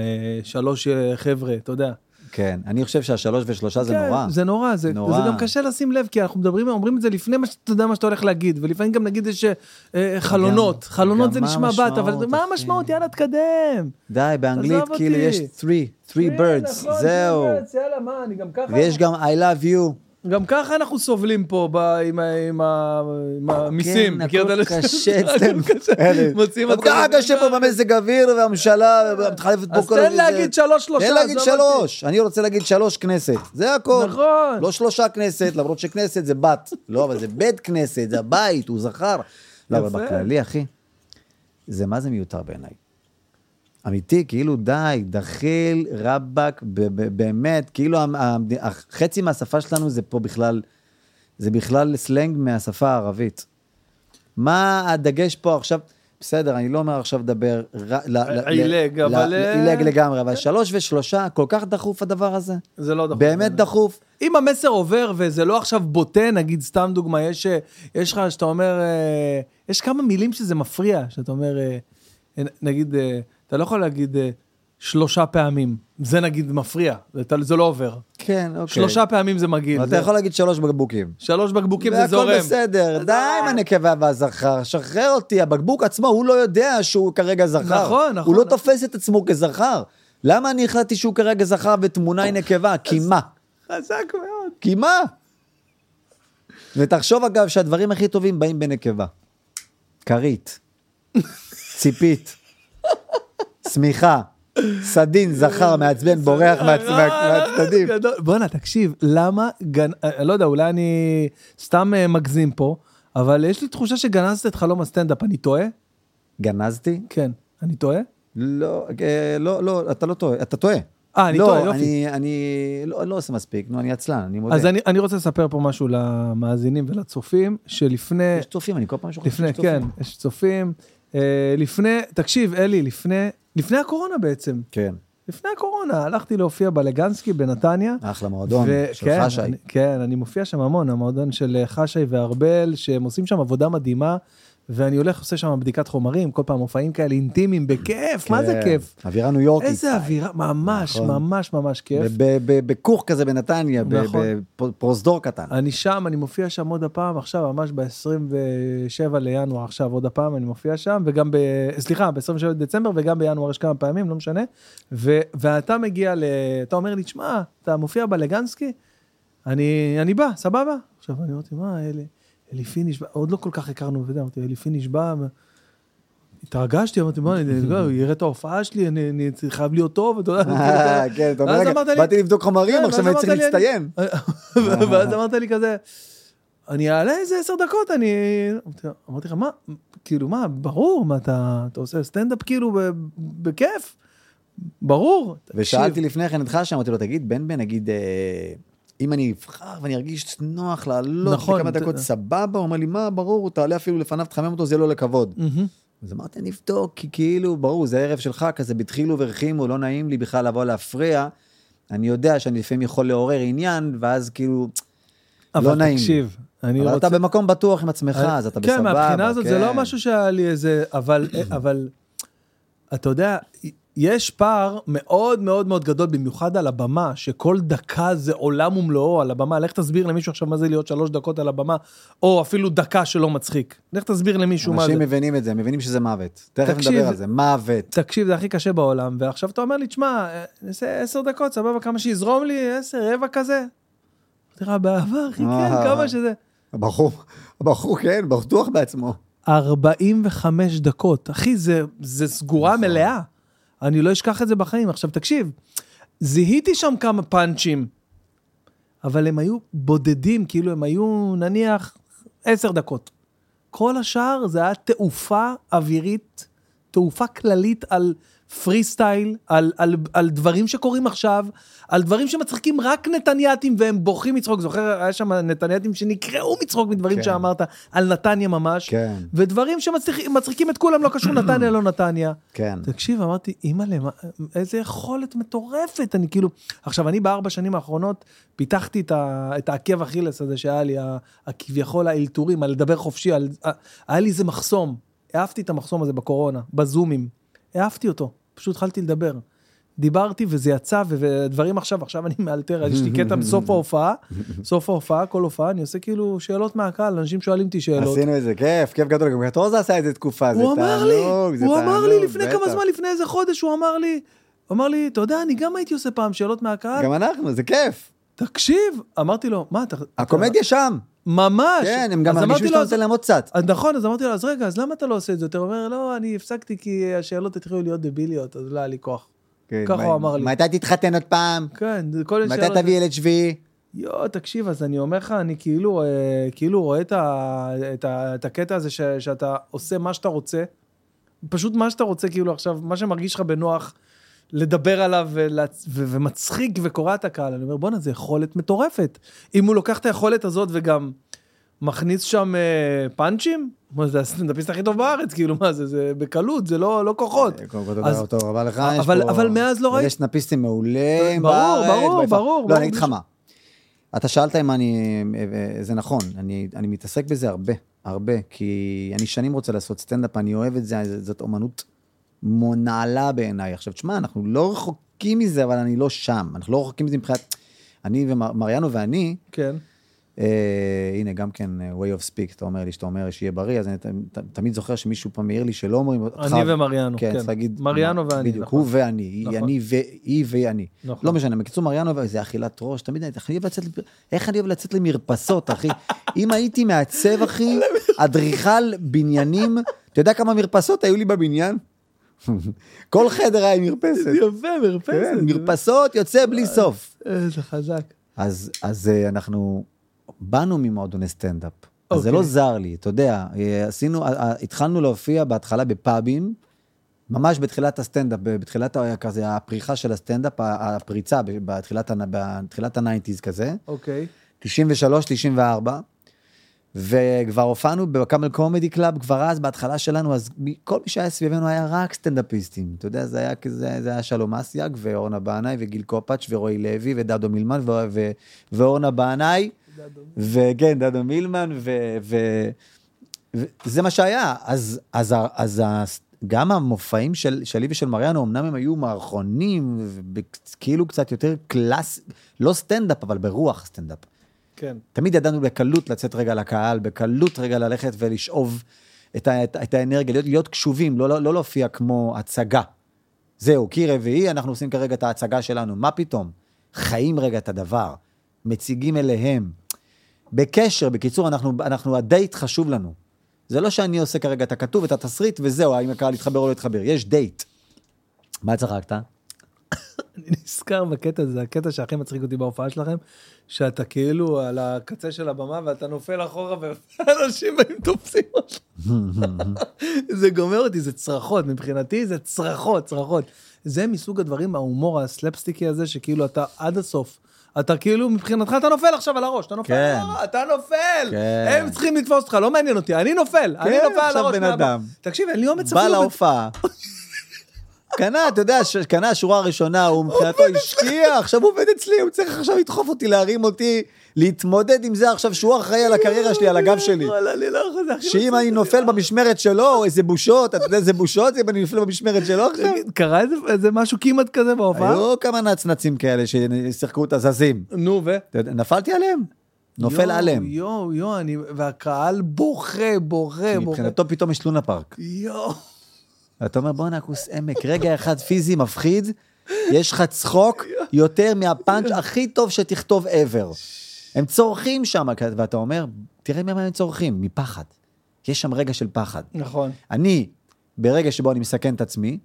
A: שלוש חבר'ה, אתה יודע.
C: כן, אני חושב שהשלוש ושלושה זה
A: כן,
C: נורא.
A: זה נורא, זה,
C: נורא.
A: זה גם קשה לשים לב, כי אנחנו מדברים, אומרים את זה לפני מה שאתה יודע מה שאתה הולך להגיד, ולפעמים גם נגיד יש uh, חלונות,
C: גם-
A: חלונות
C: גם
A: זה נשמע בת, אבל
C: המשמעות,
A: מה
C: אחי?
A: המשמעות? יאללה, תקדם.
C: די, באנגלית כאילו. יש three, three birds,
A: נכון,
C: זהו.
A: יאללה, מה, אני גם ככה...
C: ויש גם I love you.
A: גם ככה אנחנו סובלים פה ב, עם, ה- עם, ה- עם המיסים.
C: כן,
A: מכיר את
C: הכל
A: אלה ש-
C: קשה (laughs)
A: הכל
C: אצלנו.
A: קשה.
C: אלה.
A: מוצאים
C: גם ככה
A: מצבים.
C: קשה פה במזג אוויר והממשלה מתחלפת פה
A: אז
C: כל
A: תן
C: הזה.
A: להגיד שלוש, שלושה.
C: תן להגיד
A: עזוב אותי.
C: שלוש, אני רוצה להגיד שלוש כנסת, זה הכל.
A: נכון.
C: לא שלושה כנסת, למרות שכנסת זה בת. לא, אבל זה בית כנסת, זה הבית, הוא זכר. לא, אבל
A: יפה.
C: בכללי, אחי, זה מה זה מיותר בעיניי. אמיתי, כאילו די, דחיל, רבאק, באמת, כאילו חצי מהשפה שלנו זה פה בכלל, זה בכלל סלנג מהשפה הערבית. מה הדגש פה עכשיו? בסדר, אני לא אומר עכשיו לדבר... ל-
A: עילג, אבל, אה,
C: עילג לגמרי, אבל שלוש ושלושה, כל כך דחוף הדבר הזה?
A: זה לא דחוף.
C: באמת דחוף?
A: אם המסר עובר וזה לא עכשיו בוטה, נגיד סתם דוגמה, יש, אה, לך, שאתה אומר, אה, יש כמה מילים שזה מפריע, שאתה אומר, אה, נגיד, אה, אתה לא יכול להגיד אה, שלושה פעמים, זה נגיד מפריע, זה, לא עובר.
C: כן, אוקיי.
A: שלושה פעמים זה מגעיל.
C: אתה יכול להגיד שלוש בקבוקים.
A: שלוש בקבוקים זה
C: והכל
A: זורם.
C: בסדר, די עם הנקבה והזכר, שחרר אותי, הבקבוק עצמו, הוא לא יודע שהוא כרגע זכר.
A: נכון, נכון.
C: הוא לא תופס את עצמו כזכר. למה אני החלטתי שהוא כרגע זכר ותמונה היא נקבה? כי מה?
A: חזק מאוד.
C: כי מה? ותחשוב אגב שהדברים הכי טובים באים בנקבה. כרית, ציפית, שמיכה, סדין, זכר, מעצבן, בורח מהצ- מה- מהצדדים.
A: בואנה, תקשיב, למה, גנ... אה, לא יודע, אולי אני סתם אה, מגזים פה, אבל יש לי תחושה שגנזת את חלום הסטנדאפ, אני טועה?
C: גנזתי?
A: כן. אני טועה?
C: לא, אה, לא, לא, אתה לא טועה, אתה טועה.
A: אה, אני
C: לא,
A: טועה, יופי.
C: אני, אני לא, לא עושה מספיק, נו, אני עצלן, אני מודה.
A: אז אני, אני רוצה לספר פה משהו למאזינים ולצופים, שלפני,
C: יש צופים, אני כל פעם שוכח
A: לפני,
C: שיש צופים.
A: כן, יש צופים, לפני, תקשיב, אלי, לפני, לפני הקורונה בעצם,
C: כן,
A: לפני הקורונה, הלכתי להופיע בלגנסקי בנתניה.
C: אחלה מועדון,
A: ו-
C: של
A: כן,
C: חשי.
A: אני, כן, אני מופיע שם המון, המועדון של אה, חשי וארבל, שהם עושים שם עבודה מדהימה, ואני הולך, עושה שם בדיקת חומרים, כל פעם מופעים כאלה אינטימיים, בכיף, מה זה
C: כן,
A: כיף?
C: אווירה ניו יורקית.
A: איזה אווירה, ממש,
C: נכון.
A: ממש ממש כיף.
C: בכוך כזה בנתניה, ב-
A: נכון.
C: בפרוזדור קטן.
A: אני שם, אני מופיע שם עוד הפעם, עכשיו, ממש ב-27 לינואר, עכשיו עוד הפעם אני מופיע שם, וגם ב... סליחה, ב-27 דצמבר, וגם בינואר יש כמה פעמים, לא משנה. ו... ואתה מגיע ל... אתה אומר לי, תשמע, אתה מופיע בלגנסקי? אני, אני בא, סבבה? עכשיו, אני אמרתי, מה, אלי, אלי פיניש, בא?" עוד לא כל כך הכרנו, ואתה יודע, אמרתי, אלי פיניש בא, ו- התרגשתי, אמרתי, מה, אני הוא (laughs) יראה את ההופעה שלי, אני, חייב להיות טוב, אתה יודע.
C: אה, כן, אתה אומר, באתי לבדוק חומרים,
A: כן,
C: עכשיו אני צריך להצטיין. (laughs)
A: ואז אמרת לי כזה, אני אעלה איזה עשר דקות, אני... אמרתי- לך, מה, כאילו, מה, ברור, מה, אתה, עושה סטנדאפ כאילו בכיף? ברור.
C: ושאלתי לפני כן חשה, אמרתי לו, תגיד, בן בן, נגיד, אה, אם אני אבחר ואני ארגיש נוח לעלות
A: נכון,
C: לכמה דקות, סבבה? הוא אומר לי, מה, ברור, תעלה אפילו לפניו, תחמם אותו, זה לא לכבוד. אז אמרתי, אני אבדוק, כי כאילו, ברור, זה ערב שלך, כזה בדחילו ורחימו, לא נעים לי בכלל לבוא להפריע. אני יודע שאני לפעמים יכול לעורר עניין, ואז כאילו,
A: אבל
C: לא נעים לי.
A: תקשיב, אני
C: אבל
A: רוצה...
C: אתה במקום בטוח עם עצמך, אז אתה בסבבה.
A: כן, מהבחינה הזאת זה
C: כן.
A: לא משהו שהיה לי איזה, אבל, (clears throat) אבל, אתה יודע, יש פער מאוד מאוד מאוד גדול, במיוחד על הבמה, שכל דקה זה עולם ומלואו על הבמה. לך תסביר למישהו עכשיו מה זה להיות שלוש דקות על הבמה, או אפילו דקה שלא מצחיק. לך תסביר למישהו מה זה.
C: אנשים מבינים את זה, מבינים שזה מוות. תכף
A: תקשיב,
C: נדבר על זה, מוות.
A: תקשיב, זה הכי קשה בעולם, ועכשיו אתה אומר לי, תשמע, אה, נעשה עשר דקות, סבבה, כמה שיזרום לי, עשר, רבע כזה. לך, באהבה, אחי, כן,
C: אה.
A: כמה שזה.
C: הבחור, הבחור, כן, בטוח בעצמו.
A: 45 דקות. אחי, זה, זה סגורה
C: נכון.
A: מלאה. אני לא אשכח את זה בחיים. עכשיו, תקשיב, זיהיתי שם כמה פאנצ'ים, אבל הם היו בודדים, כאילו הם היו נניח 10 דקות. כל השאר זה היה תעופה אווירית, תעופה כללית על פרי סטייל, על, על, על דברים שקורים עכשיו, על דברים שמצחיקים רק נתנייתים והם בוכים מצחוק. זוכר, היה שם נתנייתים שנקרעו מצחוק מדברים
C: כן.
A: שאמרת על נתניה ממש.
C: כן.
A: ודברים שמצחיקים את כולם, לא קשור (coughs) נתניה, לא נתניה.
C: כן.
A: תקשיב, אמרתי, אימא'לה, איזה יכולת מטורפת. אני כאילו... עכשיו, אני בארבע שנים האחרונות פיתחתי את, ה, את העקב אכילס הזה שהיה לי, הכביכול האלתורים, על לדבר חופשי, על, היה לי איזה מחסום. העפתי את המחסום הזה בקורונה, בזומים. העפתי אותו, פשוט התחלתי לדבר. דיברתי וזה יצא, ודברים עכשיו, עכשיו אני מאלתר, יש לי קטע בסוף ההופעה, סוף ההופעה, כל הופעה, אני עושה כאילו שאלות מהקהל, אנשים שואלים אותי שאלות.
C: עשינו את זה, כיף, כיף גדול, גם קטורזה עשה את זה תקופה, זה
A: אמר לי,
C: תענוג, זה
A: הוא אמר
C: תענוג,
A: לי לפני כמה
C: בטח.
A: זמן, לפני איזה חודש, הוא אמר לי, הוא אמר לי, אתה יודע, אני גם הייתי עושה פעם שאלות מהקהל.
C: גם אנחנו, זה כיף.
A: תקשיב, אמרתי לו, מה אתה...
C: הקומדיה שם.
A: ממש.
C: כן, הם גם מרגישים שאתה נותן להם עוד קצת.
A: נכון, אז אמרתי לו, אז רגע, אז למה אתה לא עושה את זה יותר? הוא אומר, לא, אני הפסקתי כי השאלות התחילו להיות דביליות, אז לא היה לי כוח.
C: כן,
A: ככה הוא אמר לי.
C: מתי תתחתן עוד פעם?
A: כן, זה כל
C: מתי
A: השאלות...
C: תביא ילד שביעי?
A: יואו, תקשיב, אז אני אומר לך, אני כאילו, אה, כאילו רואה את, ה, את, ה, את הקטע הזה ש, שאתה עושה מה שאתה רוצה, פשוט מה שאתה רוצה, כאילו עכשיו, מה שמרגיש לך בנוח לדבר עליו ולהצ... ו, ומצחיק וקורע את הקהל, אני אומר, בואנה, זו יכולת מטורפת. אם הוא לוקח את היכולת הזאת וגם מכניס שם אה, פאנצ'ים? מה זה הסטנדאפיסט הכי טוב בארץ, כאילו מה זה, זה בקלות, זה לא, לא כוחות.
C: קודם כל, תודה
A: אז-
C: רבה, לך.
A: אבל-
C: יש פה-
A: אבל מאז לא ראיתי-
C: יש סנאפיסטים מעולים
A: ברור,
C: בארץ.
A: ברור,
C: ביפר.
A: ברור,
C: לא,
A: ברור.
C: אני אגיד לך מה. אתה שאלת אם אני... זה נכון, אני, אני מתעסק בזה הרבה, הרבה, כי אני שנים רוצה לעשות סטנדאפ, אני אוהב את זה, זאת אומנות נעלה בעיניי. עכשיו, תשמע, אנחנו לא רחוקים מזה, אבל אני לא שם. אנחנו לא רחוקים מזה מבחינת... אני ומריאנו ואני,
A: כן.
C: אה, הנה, גם כן, אה, way of speak, אתה אומר לי שאתה אומר שיהיה בריא, אז אני ת, ת, תמיד זוכר שמישהו פעם העיר לי שלא אומרים.
A: אני ומריאנו,
C: כן,
A: כן.
C: צריך להגיד...
A: מריאנו ואני,
C: בדיוק,
A: נכון.
C: הוא ואני, היא
A: נכון.
C: אני והיא ואני.
A: נכון.
C: לא משנה, בקיצור, מריאנו, זה אכילת ראש, תמיד אני, אני אוהב לצאת, איך אני אוהב לצאת למרפסות, אחי. (laughs) אם הייתי מעצב, אחי, אדריכל בניינים, אתה יודע כמה מרפסות היו לי בבניין? (laughs) כל חדר היה עם מרפסת.
A: יפה, מרפסת.
C: כן, מרפסות יוצא בלי סוף.
A: איזה חזק.
C: אז, אז אה, אנחנו באנו ממועדוני סטנדאפ. אז זה
A: אוקיי.
C: לא זר לי, אתה יודע, אה, עשינו, אה, אה, התחלנו להופיע בהתחלה בפאבים, ממש בתחילת הסטנדאפ, בתחילת כזה הפריחה של הסטנדאפ, הפריצה בתחילת ה nineties כזה,
A: אוקיי.
C: 93, 94, וכבר הופענו בקאמל קומדי קלאב כבר אז, בהתחלה שלנו, אז כל מי שהיה סביבנו היה רק סטנדאפיסטים. אתה יודע, זה היה כזה, זה היה שלום אסייג, ואורנה בנאי, וגיל קופאץ', ורועי לוי, ודדו מילמן, ו- ו- ואורנה בנאי, וכן, דדו מילמן, ו- ו- וזה מה שהיה. אז, אז, אז ה- גם המופעים של, שלי ושל מריאנו, אמנם הם היו מערכונים, כאילו קצת יותר class, לא סטנדאפ, אבל ברוח סטנדאפ.
A: כן.
C: תמיד ידענו בקלות לצאת רגע לקהל, בקלות רגע ללכת ולשאוב את, את, את האנרגיה, להיות, להיות קשובים, לא, לא, לא להופיע כמו הצגה. זהו, קיר רביעי, אנחנו עושים כרגע את ההצגה שלנו, מה פתאום? חיים רגע את הדבר, מציגים אליהם. בקשר, בקיצור, אנחנו, אנחנו, הדייט חשוב לנו. זה לא שאני עושה כרגע את הכתוב, את התסריט, וזהו, האם הקהל יתחבר או לא יתחבר, יש דייט. מה צחקת?
A: אני נזכר בקטע הזה, הקטע שהכי מצחיק אותי בהופעה שלכם, שאתה כאילו על הקצה של הבמה ואתה נופל אחורה ואנשים (laughs) באים תופסים אותך. (laughs) זה גומר אותי, זה צרחות, מבחינתי זה צרחות, צרחות. זה מסוג הדברים, ההומור הסלפסטיקי הזה, שכאילו אתה עד הסוף. אתה כאילו, מבחינתך אתה נופל עכשיו על הראש, אתה נופל,
C: כן.
A: על הראש, אתה נופל,
C: כן.
A: הם צריכים לתפוס אותך, לא מעניין אותי, אני נופל, אני נופל על
C: עכשיו
A: הראש.
C: בן
A: מהבמה.
C: אדם.
A: תקשיב, אין לי אומץ
C: בא
A: אפילו,
C: להופעה. (laughs) קנה, אתה יודע, ש- קנה שורה ראשונה, הוא מבחינתו השקיע, עכשיו הוא עובד אצלי, הוא צריך עכשיו לדחוף אותי, להרים אותי, להתמודד עם זה עכשיו שהוא אחראי על הקריירה שלי, על הגב שלי.
A: לא
C: שאם אני נופל במשמרת שלו, איזה בושות, אתה יודע איזה בושות, אם אני נופל במשמרת שלו עכשיו?
A: תגיד, קרה איזה- משהו כמעט כזה בהופעה?
C: היו כמה נצנצים כאלה ששיחקו את הזזים.
A: נו, ו?
C: נפלתי עליהם, נופל עליהם.
A: יואו, יואו. והקהל בוכה, בוכה, בוכה.
C: מבחינתו פתאום יש לונה פארק.
A: יואו.
C: ואתה אומר, בואנה, כוס עמק, רגע אחד פיזי מפחיד, יש לך צחוק יותר מהפאנץ' הכי טוב שתכתוב ever. הם צורכים שם, ואתה אומר, תראה ממה הם צורכים, מפחד. יש שם רגע של פחד.
A: נכון.
C: אני, ברגע שבו אני מסכן את עצמי,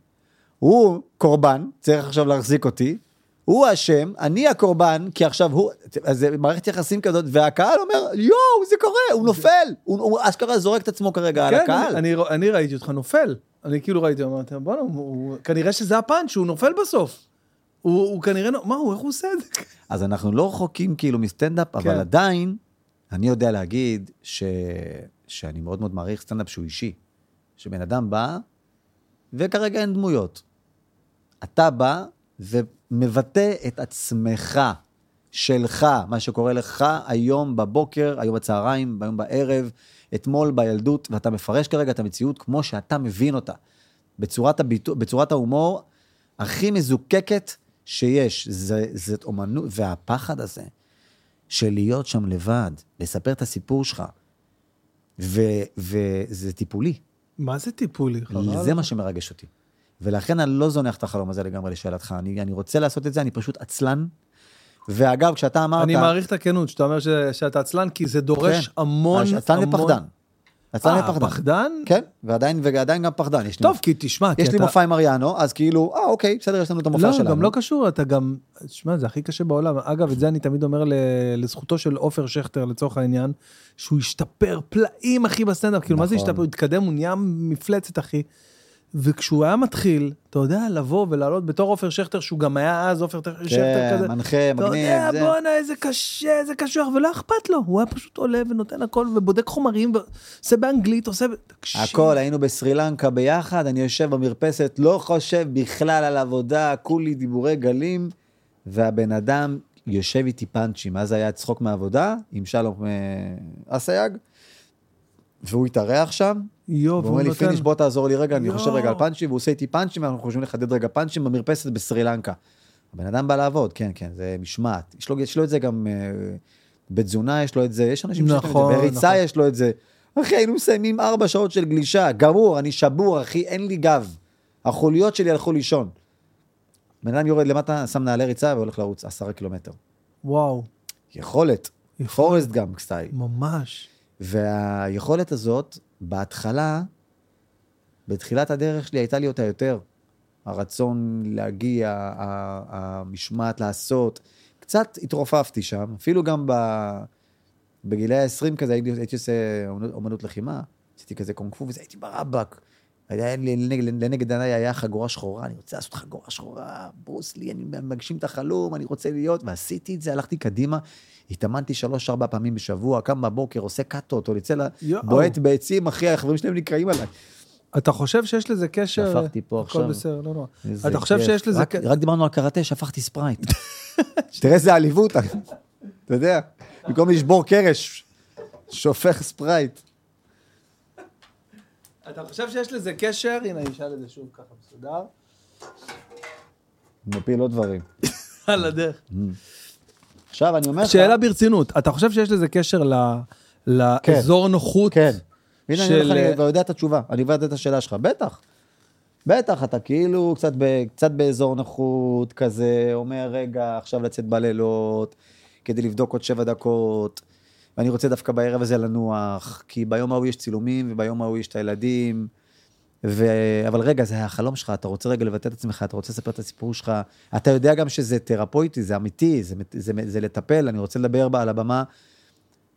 C: הוא קורבן, צריך עכשיו להחזיק אותי, הוא אשם, אני הקורבן, כי עכשיו הוא, אז זה מערכת יחסים כזאת, והקהל אומר, יואו, זה קורה, הוא נופל, הוא, הוא אשכרה זורק את עצמו כרגע על
A: כן,
C: הקהל.
A: אני, אני, אני ראיתי אותך נופל. אני כאילו ראיתי, אמרתי, בואנה, הוא- כנראה שזה הפאנץ', הוא נופל בסוף. הוא, הוא כנראה, מה הוא, איך הוא עושה את זה?
C: אז אנחנו לא רחוקים כאילו מסטנדאפ,
A: כן.
C: אבל עדיין, אני יודע להגיד ש... שאני מאוד מאוד מעריך סטנדאפ שהוא אישי. שבן אדם בא, וכרגע אין דמויות. אתה בא ומבטא את עצמך, שלך, מה שקורה לך היום בבוקר, היום בצהריים, היום בערב, אתמול בילדות, ואתה מפרש כרגע את המציאות כמו שאתה מבין אותה. בצורת, הביטו, בצורת ההומור הכי מזוקקת שיש. זה, זאת אומנות, והפחד הזה של להיות שם לבד, לספר את הסיפור שלך, ו, וזה טיפולי.
A: מה זה טיפולי? חבל.
C: זה מה שמרגש אותי. ולכן אני לא זונח את החלום הזה לגמרי לשאלתך. אני, אני רוצה לעשות את זה, אני פשוט עצלן. ואגב, כשאתה אמרת...
A: אני מעריך את הכנות, שאתה אומר ש, שאתה עצלן, כי זה דורש
C: כן.
A: המון,
C: עצלן
A: המון...
C: ופחדן. עצלן
A: אה,
C: ופחדן.
A: פחדן?
C: כן, ועדיין, ועדיין גם פחדן. יש לי
A: טוב, כי תשמע, כי
C: יש לי
A: אתה...
C: מופע עם אריאנו, אז כאילו, אה, אוקיי, בסדר, יש לנו את המופע
A: לא,
C: שלנו.
A: גם לא קשור, אתה גם, תשמע, זה הכי קשה בעולם. אגב, את זה אני תמיד אומר ל- לזכותו של עופר שכטר, לצורך העניין, שהוא השתפר פלאים, אחי, בסטנדאפ. כאילו, מה זה
C: נכון.
A: השתפר? הוא התקדם, הוא נהיה מפלצת, אחי. וכשהוא היה מתחיל, אתה יודע, לבוא ולעלות בתור עופר שכטר, שהוא גם היה אז עופר שכטר
C: כן,
A: כזה.
C: מנחה,
A: אתה
C: מגניב,
A: יודע,
C: זה.
A: בואנה, איזה קשה, איזה קשוח, ולא אכפת לו. הוא היה פשוט עולה ונותן הכל, ובודק חומרים, ועושה באנגלית, עושה... תקשיב.
C: הכל, היינו בסרי לנקה ביחד, אני יושב במרפסת, לא חושב בכלל על עבודה, כולי דיבורי גלים, והבן אדם יושב איתי פאנצ'ים. אז היה צחוק מהעבודה, עם שלום אה, אסייג, והוא התארח שם,
A: יואו,
C: והוא אומר לי. פיניש, בוא תעזור לי רגע, אני. חושב רגע על פאנצ'ים, והוא עושה איתי פאנצ'ים, ואנחנו חושבים לחדד רגע פאנצ'ים במרפסת בסרי לנקה. הבן אדם בא לעבוד, כן, כן, זה משמעת. יש לו, יש לו את זה גם אה, בתזונה, יש לו את זה, יש אנשים שיש להם את זה, בריצה
A: נכון.
C: יש לו את זה. אחי, היינו מסיימים ארבע שעות של גלישה, גמור, אני שבור, אחי, אין לי גב. החוליות שלי הלכו לישון. בן אדם יורד למטה, שם נעלי ריצה והולך לרוץ עשרה קילומטר.
A: וואו,
C: יכולת, פורסט גם סטייל.
A: ממש.
C: והיכולת הזאת, בהתחלה, בתחילת הדרך שלי הייתה לי אותה יותר. הרצון להגיע, המשמעת לעשות. קצת התרופפתי שם, אפילו גם ב... בגילי ה-20 כזה, הייתי, הייתי עושה אומנות, אומנות לחימה, עשיתי כזה קונג פו, וזה הייתי ברבק. לנגד, לנגד עיניי היה חגורה שחורה, אני רוצה לעשות חגורה שחורה, ברוס לי, אני מגשים את החלום, אני רוצה להיות, ועשיתי את זה, הלכתי קדימה, התאמנתי שלוש-ארבע פעמים בשבוע, קם בבוקר, עושה קאטות, או יוצא
A: יואו.
C: בועט בעצים, אחי, החברים שלהם נקראים עליי.
A: אתה חושב שיש לזה קשר...
C: שפכתי פה
A: הכל
C: עכשיו.
A: בסדר, לא נורא.
C: איזה
A: אתה חושב
C: כיף.
A: שיש לזה...
C: רק, רק דיברנו על קראטה, שפכתי ספרייט. (laughs) תראה איזה עליבות, אתה יודע, במקום לשבור קרש, שופך ספרייט.
A: אתה חושב שיש לזה קשר? הנה, אני אשאל את זה שוב ככה מסודר.
C: מפיל עוד דברים.
A: על הדרך.
C: עכשיו, אני אומר לך...
A: שאלה ברצינות, אתה חושב שיש לזה קשר ל- לאזור נוחות?
C: כן. הנה, אני אומר לך,
A: של-
C: אני כבר יודע את התשובה, אני יודע את השאלה שלך, בטח. בטח, אתה כאילו קצת, ב, קצת באזור נוחות כזה, אומר, רגע, עכשיו לצאת בלילות, כדי לבדוק עוד שבע דקות, ואני רוצה דווקא בערב הזה לנוח, כי ביום ההוא יש צילומים, וביום ההוא יש את הילדים, ו... אבל רגע, זה החלום שלך, אתה רוצה רגע לבטא את עצמך, אתה רוצה לספר את הסיפור שלך, אתה יודע גם שזה תרפויטי, זה אמיתי, זה, זה, זה, זה לטפל, אני רוצה לדבר בה על הבמה,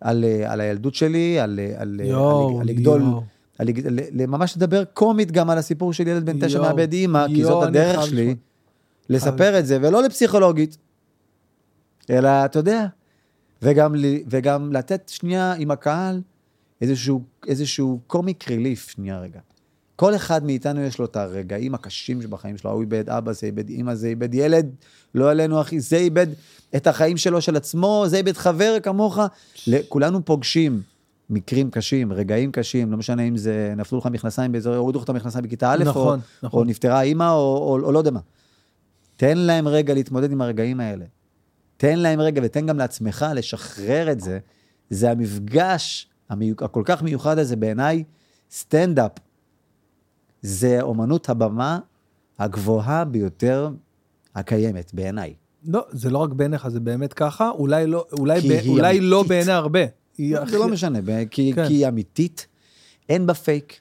C: על, אה, על הילדות שלי, על, אה, על, על,
A: יואו,
C: על לגדול,
A: יואו.
C: על, לג- ל- ל- ממש לדבר קומית גם על הסיפור של ילד בן תשע מאבד אימא, כי זאת הדרך שלי,
A: לשמוע.
C: לספר את זה, ולא לפסיכולוגית, אלא, אתה יודע, וגם, וגם לתת שנייה עם הקהל איזשהו, איזשהו קומיק ריליף, שנייה רגע. כל אחד מאיתנו יש לו את הרגעים הקשים שבחיים שלו, ההוא איבד אבא, זה איבד אימא, זה איבד ילד, לא עלינו אחי, זה איבד את החיים שלו, של עצמו, זה איבד חבר כמוך. כולנו פוגשים מקרים קשים, רגעים קשים, לא משנה אם זה נפלו לך מכנסיים באזור, הורידו לך את המכנסיים בכיתה א',
A: נכון,
C: או,
A: נכון.
C: או נפטרה אימא, או, או, או לא יודע מה. תן להם רגע להתמודד עם הרגעים האלה. תן להם רגע ותן גם לעצמך לשחרר את זה. זה המפגש המיוק, הכל כך מיוחד הזה בעיניי, סטנדאפ. זה אומנות הבמה הגבוהה ביותר הקיימת בעיניי.
A: לא, זה לא רק בעיניך, זה באמת ככה, אולי לא, אולי, ב, אולי לא. בעיני הרבה. היא
C: זה
A: הכי-
C: לא משנה, כי,
A: כן.
C: כי היא אמיתית, אין בה פייק.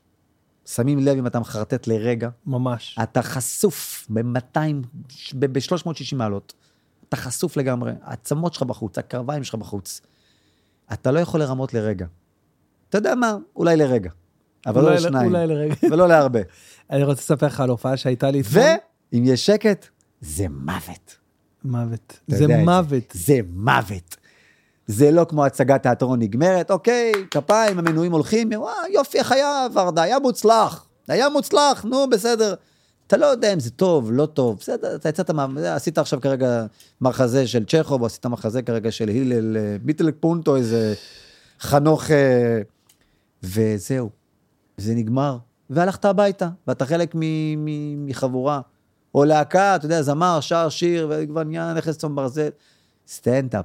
C: שמים לב אם אתה מחרטט לרגע,
A: ממש.
C: אתה חשוף ב-200, ב-360 מעלות. אתה חשוף לגמרי, העצמות שלך בחוץ, הקרביים שלך בחוץ. אתה לא יכול לרמות לרגע. אתה יודע מה? אולי לרגע. אבל לא לשניים.
A: אולי לרגע. (laughs)
C: ולא להרבה.
A: אני רוצה לספר לך על הופעה שהייתה לי אתמול.
C: ואם יש שקט, זה מוות.
A: מוות. זה מוות.
C: זה מוות. זה לא כמו הצגת תיאטרון נגמרת, אוקיי, כפיים, המנויים הולכים, יופי, איך היה ורדה, היה מוצלח. היה מוצלח, נו, בסדר. אתה לא יודע אם זה טוב, לא טוב, בסדר, אתה יצאת. עשית עכשיו כרגע מחזה של צ'כוב, או עשית מחזה כרגע של הלל אה, ביטל פונטו, איזה חנוך... אה, וזהו, זה נגמר. והלכת הביתה, ואתה חלק מ- מ- מחבורה. או להקה, אתה יודע, זמר, שר שיר, וכבר נהיה נכס צום ברזל. סטנדאפ.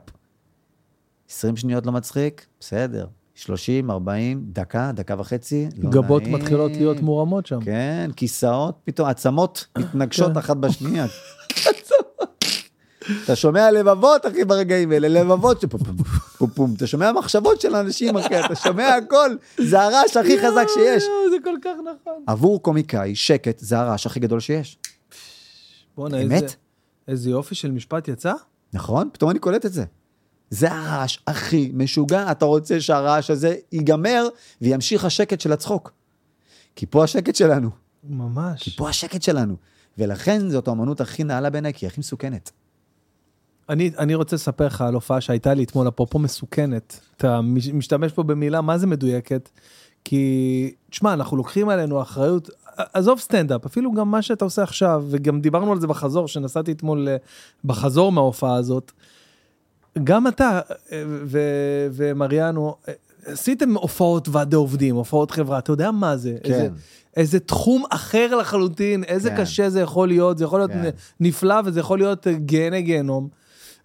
C: 20 שניות לא מצחיק, בסדר. 30, 40, דקה, דקה וחצי, לא
A: גבות
C: נעים.
A: מתחילות להיות מורמות שם.
C: כן, כיסאות, פתאום עצמות מתנגשות
A: כן.
C: אחת בשנייה. (laughs) אתה שומע לבבות, אחי, ברגעים האלה, לבבות שפום פום פום פום. אתה שומע מחשבות של אנשים, אחי, אתה שומע הכל. זה הרעש הכי חזק שיש.
A: זה כל כך נכון.
C: עבור קומיקאי, שקט זה הרעש הכי גדול שיש.
A: בואנה, איזה יופי של משפט יצא.
C: נכון? פתאום אני קולט את זה. זה הרעש הכי משוגע, אתה רוצה שהרעש הזה ייגמר וימשיך השקט של הצחוק. כי פה השקט שלנו,
A: ממש.
C: כי פה השקט שלנו. ולכן זאת האמנות הכי נעלה בעיניי, כי היא הכי מסוכנת.
A: אני, אני רוצה לספר לך על הופעה שהייתה לי אתמול, אפרופו מסוכנת. אתה מש- משתמש פה במילה, מה זה מדויקת? כי, תשמע, אנחנו לוקחים עלינו אחריות, עזוב סטנדאפ, אפילו גם מה שאתה עושה עכשיו, וגם דיברנו על זה בחזור, שנסעתי אתמול אה, בחזור מההופעה הזאת. גם אתה אה, ו- ומריאנו, אה, עשיתם הופעות ועדי עובדים, הופעות חברה, אתה יודע מה זה?
C: כן.
A: איזה, איזה תחום אחר לחלוטין, איזה
C: כן.
A: קשה זה יכול להיות, זה יכול להיות
C: כן.
A: נפלא וזה יכול להיות גיהני גיהנום.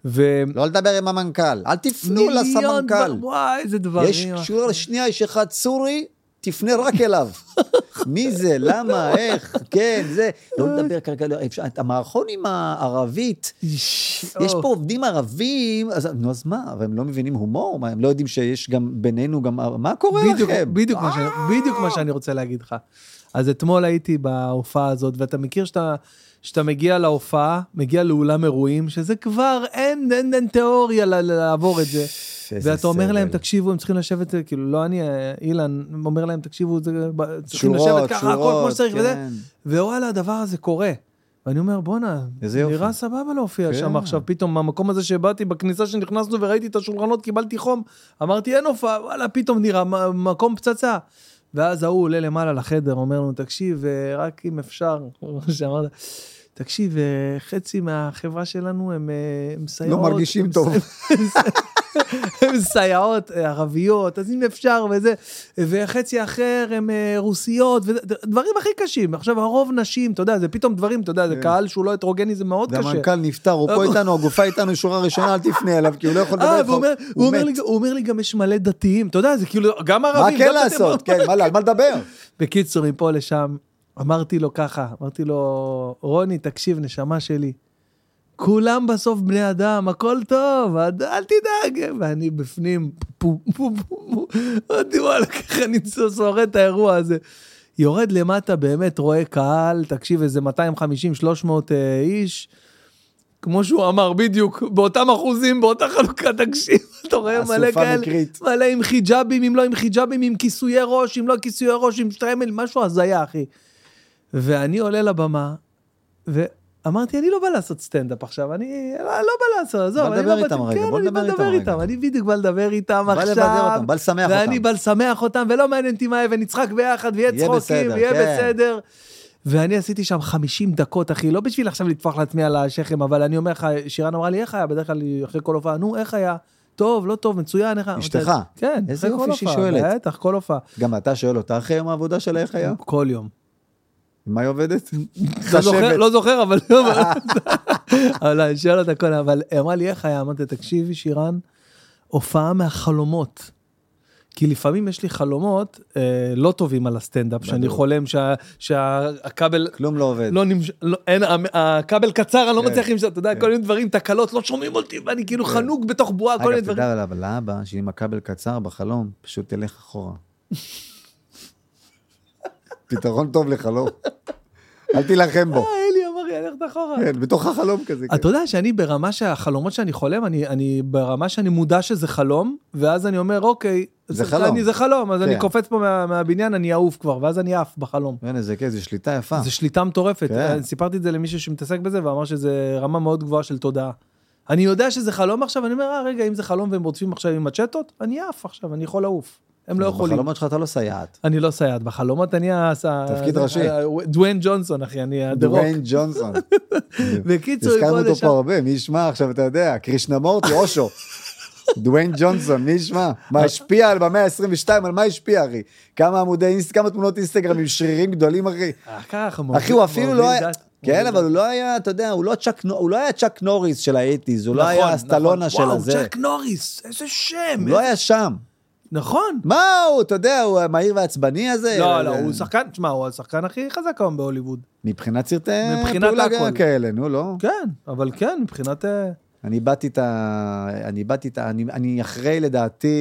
A: ו...
C: לא לדבר עם המנכ"ל, אל תפנו לסמנכ"ל.
A: וואי, איזה דברים.
C: יש, שורה לשנייה, יש אחד סורי, תפנה רק אליו. (laughs) מי זה, למה, איך, כן, זה. לא לדבר כרגע, לא, את המערכון עם הערבית, יש. פה עובדים ערבים, אז נו, אז מה, אבל הם לא מבינים הומור? מה, הם לא יודעים שיש גם בינינו גם, מה קורה
A: בדיוק,
C: לכם?
A: בדיוק, מה שאני, בדיוק מה שאני רוצה להגיד לך. אז אתמול הייתי בהופעה הזאת, ואתה מכיר שאתה, שאתה מגיע להופעה, מגיע לאולם אירועים, שזה כבר אין, אין, אין תיאוריה לעבור את זה. ואתה אומר להם,
C: סבל.
A: תקשיבו, הם צריכים לשבת, כאילו, לא אני, אילן, אומר להם, תקשיבו, זה, צריכים לשבת
C: שורות,
A: ככה, הכל כמו שצריך, וזה,
C: כן.
A: ווואלה, הדבר הזה קורה. ואני אומר, בואנה. נראה סבבה להופיע
C: כן.
A: שם עכשיו, פתאום מהמקום הזה שבאתי, בכניסה שנכנסנו וראיתי את השולחנות, קיבלתי חום, אמרתי, אין הופעה, וואלה, פתאום נראה מקום פצצה. ואז ההוא עולה למעלה לחדר, אומר לנו, תקשיב, אה, רק אם אפשר, כמו שאמרת, תקשיב, אה, חצי מהחברה שלנו הם אה, הם סייעות.
C: לא מרגישים
A: הם
C: טוב. (laughs)
A: הם סייעות אה, ערביות, אז אם אפשר וזה, וחצי אחר הם רוסיות, ודברים הכי קשים. עכשיו הרוב נשים, אתה יודע, זה פתאום דברים, אתה יודע, זה
C: כן.
A: קהל שהוא לא הטרוגני, זה מאוד קשה.
C: והמנכ"ל נפטר, הוא פה (laughs) איתנו, הגופה איתנו, שורה ראשונה, אל תפנה אליו, כי הוא לא יכול לדבר איתך,
A: הוא
C: מת.
A: הוא אומר לי גם יש מלא דתיים, אתה יודע, זה כאילו, גם
C: מה
A: ערבים.
C: כן
A: גם דתיים.
C: לעשות? כן, מה, מה לדבר?
A: בקיצור, מפה לשם, אמרתי לו ככה, אמרתי לו, רוני, תקשיב, נשמה שלי, כולם בסוף בני אדם, הכל טוב, אל תדאג. ואני בפנים, פו, פו, פו, אמרתי, וואלה, ככה אני שורד את האירוע הזה. יורד למטה, באמת רואה קהל, תקשיב, איזה 250-300 אה, איש. כמו שהוא אמר, בדיוק, באותם אחוזים, באותה חלוקה, תקשיב, (laughs) אתה רואה מלא כאלה. מלא עם חיג'אבים, אם לא עם חיג'אבים, עם כיסויי ראש, אם לא כיסויי ראש, עם שטריימל, משהו הזיה, אחי. ואני עולה לבמה, ואמרתי, אני לא בא לעשות סטנדאפ עכשיו, אני לא, לא בא לעשות, עזוב,
C: בא
A: אני לא
C: איתם
A: באתי-
C: רגע,
A: כן,
C: בוא
A: אני בא
C: איתם
A: לדבר
C: רגע.
A: איתם, אני בדיוק בא לדבר איתם
C: בא
A: עכשיו.
C: לבדר אותם, בא לשמח
A: ואני
C: אותם.
A: בא לשמח אותם, ולא מעניין אותי מה יהיה, ונצחק ביחד, ויהיה
C: יהיה
A: צחוקים, ויהיה
C: כן.
A: בסדר. ואני עשיתי שם 50 דקות, אחי, לא בשביל עכשיו לטפוח לעצמי על השכם, אבל אני אומר לך, שירן אמרה לי, איך היה? בדרך כלל אחרי כל הופעה, נו, איך היה? טוב, לא טוב, מצוין, איך?
C: אשתך.
A: כן,
C: איזה יופי שהיא שואלת.
A: בטח, כל הופעה.
C: גם אתה שואל אותה אחרי יום העבודה שלה איך היה?
A: כל יום.
C: מה היא עובדת?
A: לא זוכר, אבל... (laughs) אבל אני שואל אותה כל אבל היא אמרה לי, איך היה? אמרתי, תקשיבי, שירן, הופעה מהחלומות. כי לפעמים יש לי חלומות אה, לא טובים על הסטנדאפ, שאני. חולם שה- שהכבל
C: כלום לא עובד.
A: לא נמש... לא, אין, הכבל קצר, אני לא
C: כן,
A: מצליח למשוך, אתה יודע,
C: כן.
A: כל מיני דברים, תקלות, לא שומעים אותי, ואני כאילו
C: כן.
A: חנוק בתוך בועה, כל מיני
C: אגב,
A: דברים.
C: תדע עליו, לאבא, שאם הכבל קצר בחלום, פשוט תלך אחורה. פתרון טוב לחלום. אל תילחם בו.
A: אה, אלי אמר לי, ללכת אחורה.
C: כן, בתוך החלום כזה. כן.
A: אתה יודע שאני ברמה שהחלומות שאני חולם, אני, אני ברמה שאני מודע שזה חלום, ואז אני אומר, אוקיי,
C: זה חלום.
A: אני, זה חלום, אז אני
C: כן.
A: קופץ פה מה, מהבניין, אני אעוף כבר, ואז אני עף בחלום.
C: הנה, זה כן, זה שליטה יפה.
A: זו שליטה מטורפת.
C: כן.
A: אני סיפרתי את זה למישהו שמתעסק בזה, ואמר שזה רמה מאוד גבוהה של תודעה. אני יודע שזה חלום עכשיו, אני אומר, אה, רגע, אם זה חלום והם רודפים עכשיו עם מצ'טות, אני עף עכשיו, אני יכול לעוף. הם לא יכולים.
C: בחלומות שלך אתה לא סייעת.
A: אני לא סייעת, בחלומות אני ה...
C: תפקיד ראשי.
A: דוויין ג'ונסון, אחי, אני The Rock.
C: דוויין ג'ונסון. (laughs)
A: בקיצור,
C: הזכרנו אותו. פה הרבה, מי ישמע עכשיו, אתה יודע, קרישנמורטי, אושו. דוויין ג'ונסון, מי ישמע? מה השפיע על במאה ה-22, על מה השפיע, אחי? כמה עמודי אינסט, כמה תמונות אינסטגרם עם שרירים גדולים, אחי.
A: אה,
C: אחי, הוא אפילו לא היה... כן, אבל. הוא לא היה, אתה יודע, הוא לא צ'אק הוא לא היה צ'אק נוריס של ה eighties, הוא לא
A: נכון,
C: היה
A: נכון.
C: הסטלונה של
A: וואו,
C: הזה.
A: צ'אק נוריס, איזה שם.
C: הוא לא היה שם.
A: נכון.
C: מה הוא, אתה יודע, הוא המהיר והעצבני הזה?
A: לא, לא, הוא שחקן, תשמע, הוא השחקן הכי חזק היום בהוליווד.
C: מבחינת סרטי פעולה. כאלה, נו, לא?
A: כן, אבל כן, מבחינת... אה,
C: אני באתי את ה... אני באתי את ה... אני- אני אחרי, לדעתי...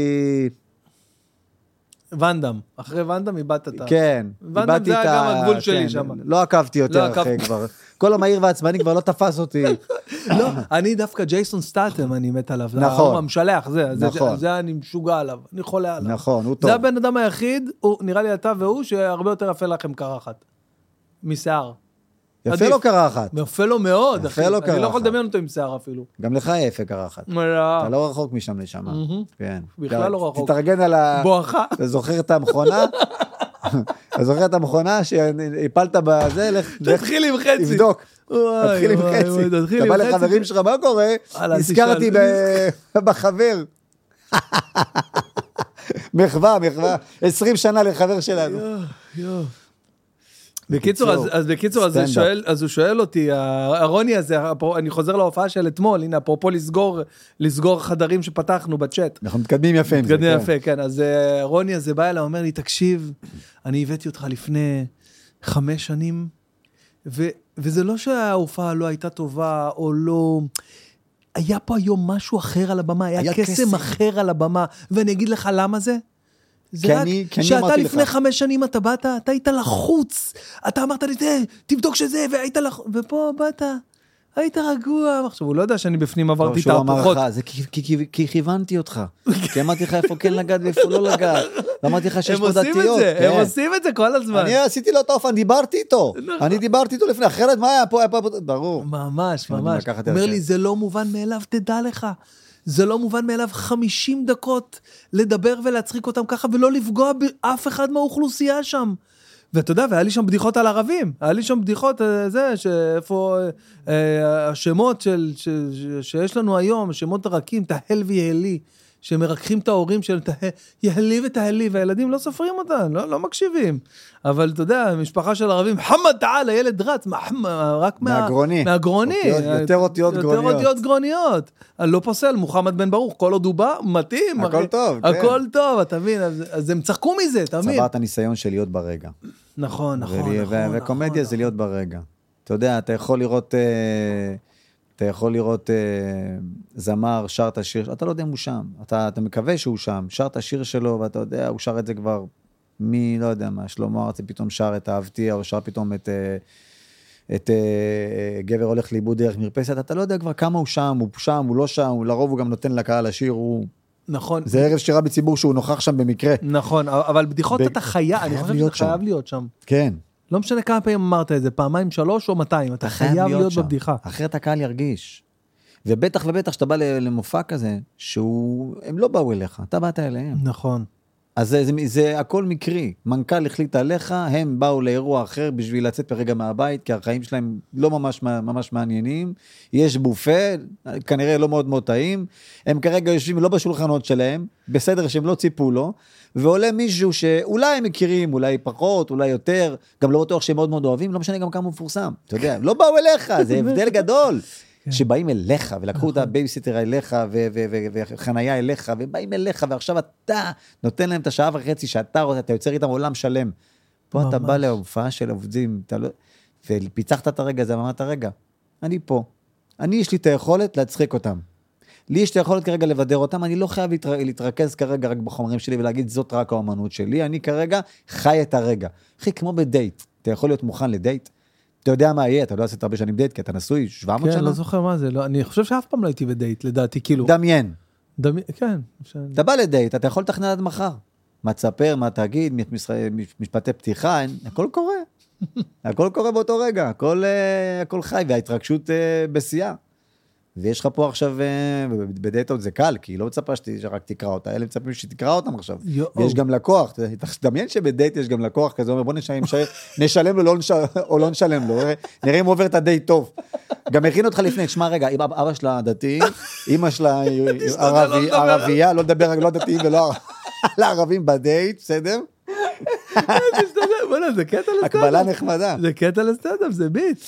A: ואנדאם. אחרי ואנדאם איבדת את ה...
C: כן,
A: ואנדאם
C: איבדתי
A: זה היה. גם הגבול שלי
C: כן,
A: שם.
C: לא עקבתי
A: לא
C: יותר
A: עקב-
C: אחרי כבר. כל המהיר והעצבני כבר לא תפס אותי. (laughs)
A: לא, אני דווקא ג'ייסון סטאטם, אני מת עליו.
C: נכון.
A: ההוא המשלח, זה, זה-
C: נכון.
A: זה אני משוגע עליו, אני חולה עליו.
C: נכון, הוא טוב.
A: זה הבן אדם היחיד, הוא, נראה לי אתה והוא, שהרבה יותר יפה לכם קרחת. משיער.
C: יפה. לו קרחת.
A: יפה לו מאוד,
C: יפה
A: אחי.
C: לו
A: אני לא יכול
C: קרחת.
A: לדמיין אותו עם שיער אפילו.
C: גם לך יפה קרחת. אתה לא רחוק משם לשם. כן.
A: בכלל לא רחוק.
C: תתארגן על ה...
A: בואכה.
C: אתה זוכר את המכונה? (laughs) אתה זוכר את המכונה שהפלת בזה? לך,
A: תתחיל עם חצי.
C: תבדוק. תתחיל עם חצי. אתה בא. לחברים שלך, מה קורה? נזכרתי (laughs) בחבר. (laughs) מחווה, מחווה. 20 שנה לחבר שלנו.
A: יואו, יואו. בקיצור, אז, אז בקיצור, אז,
C: סטנדאפ.
A: שואל, אז הוא שואל אותי, הרוני הזה, אני חוזר להופעה של אתמול, הנה, אפרופו לסגור, לסגור חדרים שפתחנו בצ'אט.
C: אנחנו מתקדמים יפה עם זה.
A: מתקדם
C: כן.
A: יפה, כן. אז אה, רוני הזה בא אליי, אומר לי, תקשיב, אני הבאתי אותך לפני חמש שנים, ו, וזה לא שההופעה לא הייתה טובה או לא... היה פה היום משהו אחר על הבמה, היה,
C: היה
A: קסם. אחר על הבמה, ואני אגיד לך למה זה. זה
C: כי
A: רק
C: אני- כי
A: שאתה לפני
C: לך.
A: חמש שנים אתה באת, אתה היית לחוץ. אתה אמרת לי, "תה, תבדוק שזה, והיית לחוץ, ופה באת, היית רגוע. עכשיו, הוא לא יודע שאני בפנים עברתי את
C: שהוא אמר
A: ההפוכות.
C: לך, זה כי- כי- כי- כי כיוונתי אותך. כי אמרתי לך איפה כן לגעת ואיפה לא לגעת. ואמרתי לך שיש
A: הם
C: פה
A: עושים את
C: דתיות.
A: זה, הם
C: כן.
A: עושים את זה כל הזמן.
C: אני עשיתי לו את האופן, דיברתי איתו.
A: נכון.
C: אני דיברתי איתו לפני, אחרת מה היה פה? היה פה... ברור.
A: ממש, ממש. אומר. לי, זה לא מובן מאליו, תדע לך. זה לא מובן מאליו 50 דקות לדבר ולהצחיק אותם ככה ולא לפגוע באף אחד מהאוכלוסייה שם. ואתה יודע, והיה לי שם בדיחות על ערבים, היה לי שם בדיחות, אה, זה, שאיפה אה, אה, השמות של, ש, ש, שיש לנו היום, שמות רכים, תהל ויהלי, שמרככים את ההורים של תה- יהלי ותהלי, והילדים לא סופרים אותם, לא, לא מקשיבים. אבל אתה יודע, משפחה של ערבים, חמד תעל, הילד רץ, מה, מה, רק מה,
C: מהגרוני.
A: מהגרוני.
C: אותיות- יותר אותיות גרוניות.
A: יותר אותיות גרוניות. אני לא פוסל, מוחמד בן ברוך, כל עוד הוא בא, מתאים.
C: הכל
A: אחי.
C: טוב, כן.
A: הכל טוב, אתה מבין? אז, אז הם צחקו מזה, אתה מבין?
C: צברת ניסיון של להיות ברגע.
A: נכון, נכון, נכון.
C: ו-
A: נכון,
C: וקומדיה זה
A: נכון.
C: להיות ברגע. אתה יודע, אתה יכול לראות, אה, אתה יכול לראות אה, זמר, שר את השיר, אתה לא יודע אם הוא שם. אתה, אתה מקווה שהוא שם, שר את השיר שלו, ואתה יודע, הוא שר את זה כבר מי, לא יודע מה, שלמה ארצי פתאום שר את אהבתי, או שר פתאום את... אה, את אה, גבר הולך לאיבוד דרך מרפסת, אתה לא יודע כבר כמה הוא שם, הוא שם, הוא לא שם, הוא לרוב הוא גם נותן לקהל לשיר, הוא...
A: נכון,
C: זה ערב שירה בציבור שהוא נוכח שם במקרה.
A: נכון, אבל בדיחות
C: ב-
A: אתה חייב, אני חושב שאתה. חייב להיות שם.
C: כן.
A: לא משנה כמה פעמים אמרת את זה, פעמיים, שלוש או מאתיים, אתה חייב להיות
C: שם.
A: בבדיחה.
C: אחרת הקהל ירגיש. ובטח ובטח שאתה בא למופע כזה, שהוא, הם לא באו אליך, אתה באת אליהם.
A: נכון.
C: אז זה, זה, זה הכל מקרי. מנכ"ל החליט עליך, הם באו לאירוע אחר בשביל לצאת ברגע מהבית, כי החיים שלהם לא ממש, ממש מעניינים. יש בופה, כנראה לא מאוד מאוד טעים. הם כרגע יושבים לא בשולחנות שלהם, בסדר שהם לא ציפו לו, ועולה מישהו שאולי הם מכירים, אולי פחות, אולי יותר, גם לא בטוח שהם מאוד מאוד אוהבים, לא משנה גם כמה הוא מפורסם. אתה יודע, לא באו אליך, זה (laughs) הבדל גדול. שבאים אליך, ולקחו את הבייביסיטר אליך, וחנייה אליך, ובאים אליך, ועכשיו אתה נותן להם את השעה וחצי שאתה רוצה, אתה יוצר איתם עולם שלם. פה אתה
A: ממש.
C: בא להופעה של עובדים, אתה לא... ופיצחת את הרגע הזה, ואמרת, רגע, אני פה. אני, יש לי את היכולת להצחיק אותם. לי יש את היכולת כרגע לבדר אותם, אני לא חייב להתר... להתרכז כרגע רק בחומרים שלי ולהגיד, זאת רק האומנות שלי, אני כרגע חי את הרגע. אחי, כמו בדייט, אתה יכול להיות מוכן לדייט? אתה יודע מה יהיה, אתה לא עשית הרבה שנים דייט, כי אתה נשוי 700
A: כן,
C: שנה?
A: לא זוכר מה זה, לא, אני חושב שאף פעם לא הייתי בדייט, לדעתי, כאילו.
C: דמיין.
A: דמי- כן. ש-
C: אתה בא לדייט, אתה יכול לתכנן עד מחר. מה תספר, מה תגיד, מש- מש- משפטי פתיחה, הכל קורה. (laughs) הכל קורה באותו רגע, הכל, אה, הכל חי, וההתרגשות אה, בשיאה. ויש לך פה עכשיו, אה, בדייט עוד זה קל, כי היא לא מצפה שרק תקרא אותה, אלה מצפים שתקרא אותם עכשיו. ויש גם לקוח, תדמיין שבדייט יש גם לקוח כזה, אומר בוא נשלם, נשלם לו לא או לא נשלם לו, נראה- נראה אם הוא עובר את הדייט טוב. גם הכין אותך לפני, שמע רגע, אם אבא שלה דתי, אמא שלה (laughs) ערבי-
A: לדבר.
C: ערבייה, לא לדבר רק לא דתיים ולא הערבים בדייט, בסדר? (laughs)
A: בוא'נה, זה קטע
C: הקבלה
A: לסטנדאפ.
C: נחמדה.
A: זה קטע לסטנדאפ, זה ביט.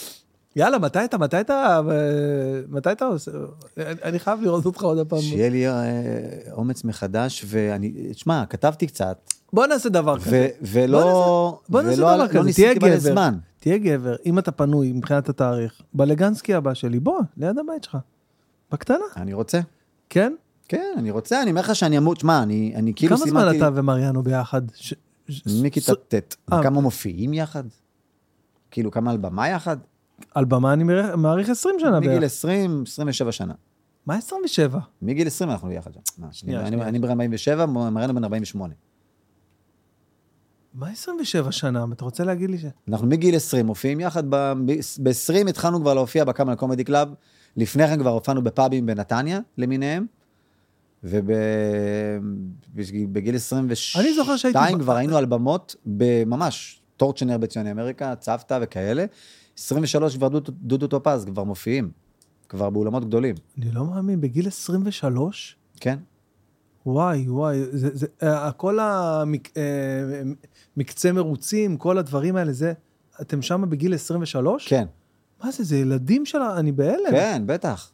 A: יאללה, מתי אתה, מתי אתה, אה, מתי אתה עושה, אני- חייב לראות אותך עוד פעם.
C: שיהיה לי אה, אומץ מחדש, ואני, תשמע, כתבתי קצת,
A: בוא נעשה דבר כזה.
C: ולא,
A: בוא נעשה דבר
C: לא
A: כזה, תהיה
C: ניסיתי מלא
A: גבר. תהיה גבר, אם אתה פנוי מבחינת התאריך, בלגנסקי הבא שלי, בוא, ליד הבית שלך. בקטנה,
C: אני רוצה.
A: כן?
C: כן, אני רוצה, אני אומר לך שאני אמור, תשמע, אני, אני כאילו
A: כמה זמן
C: סימנתי...
A: אתה ומריאנו ביחד?
C: מכיתה ט'. כמה מופיעים יחד? כאילו, כמה על במה יחד?
A: על במה אני מעריך- מעריך 20 שנה בערך.
C: מגיל 20, 27 שנה.
A: מה 27?
C: מגיל 20 אנחנו ביחד שם. אני- בן 47, מריאנו בן 48.
A: מה 27 שנה? אתה רוצה להגיד לי ש...
C: אנחנו מגיל 20 מופיעים יחד, ב-20 התחלנו כבר להופיע בקאמל קומדי קלאב, לפני כן כבר הופענו בפאבים בנתניה למיניהם, ובגיל 22
A: אני זוכר שהייתי ב-
C: כבר היינו על במות, ממש, טורצ'נר בציוני אמריקה, צוותא וכאלה. 23 כבר דודו- דודו טופז כבר מופיעים, כבר באולמות גדולים,
A: אני לא מאמין, בגיל 23?
C: כן?
A: וואי, וואי, זה, זה, אה, כל המקצה מרוצים, כל הדברים האלה, זה, אתם שם בגיל 23?
C: כן,
A: מה זה, זה ילדים שלה, אני בהלם.
C: כן, בטח.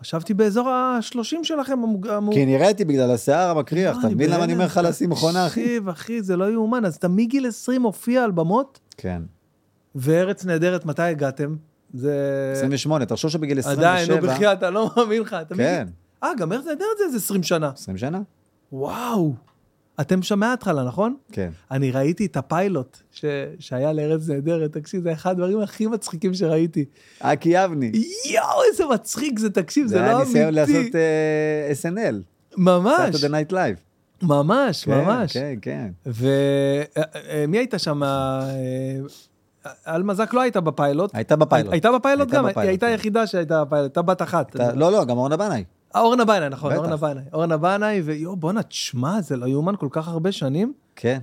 A: חשבתי באזור ה-30 שלכם, המוג...
C: כי נראיתי בגלל השיער המקריח, אתה מבין למה אני. אומר לך לשים מכונה, אחי?
A: תקשיב, אחי, זה לא יאומן. אז אתה מגיל 20 מופיע על במות,
C: כן.
A: וארץ נהדרת, מתי הגעתם? זה...
C: 28, תחשוב שבגיל 27...
A: עדיין, נו בחייאת, אתה לא מאמין לך. אתה
C: כן,
A: מגיל- אה, גם ארץ נהדרת זה איזה 20 שנה.
C: 20 שנה?
A: וואו. אתם שם מההתחלה, נכון?
C: כן.
A: אני ראיתי את הפיילוט ש... שהיה לארץ נהדרת, תקשיב, זה אחד הדברים הכי מצחיקים שראיתי.
C: אקי יבני.
A: יואו, איזה מצחיק זה, תקשיב, זה,
C: זה היה
A: לא
C: ניסיון
A: אמיתי.
C: לעשות אה, SNL.
A: ממש,
C: Saturday Night Live.
A: ממש,
C: כן,
A: ממש.
C: כן, כן.
A: ומי היית שם? אה, אלמה זק לא הייתה בפיילוט.
C: הייתה בפיילוט.
A: הייתה בפיילוט גם? היא הייתה
C: כן.
A: היחידה שהייתה בפיילוט, הייתה בת אחת.
C: לא, לא, גם אורנה בנאי.
A: אה, אורנה בנאי, נכון. אורנה בנאי. אורנה בנאי, ויואו, בואנה, תשמע, זה לא יאומן כל כך הרבה שנים.
C: כן.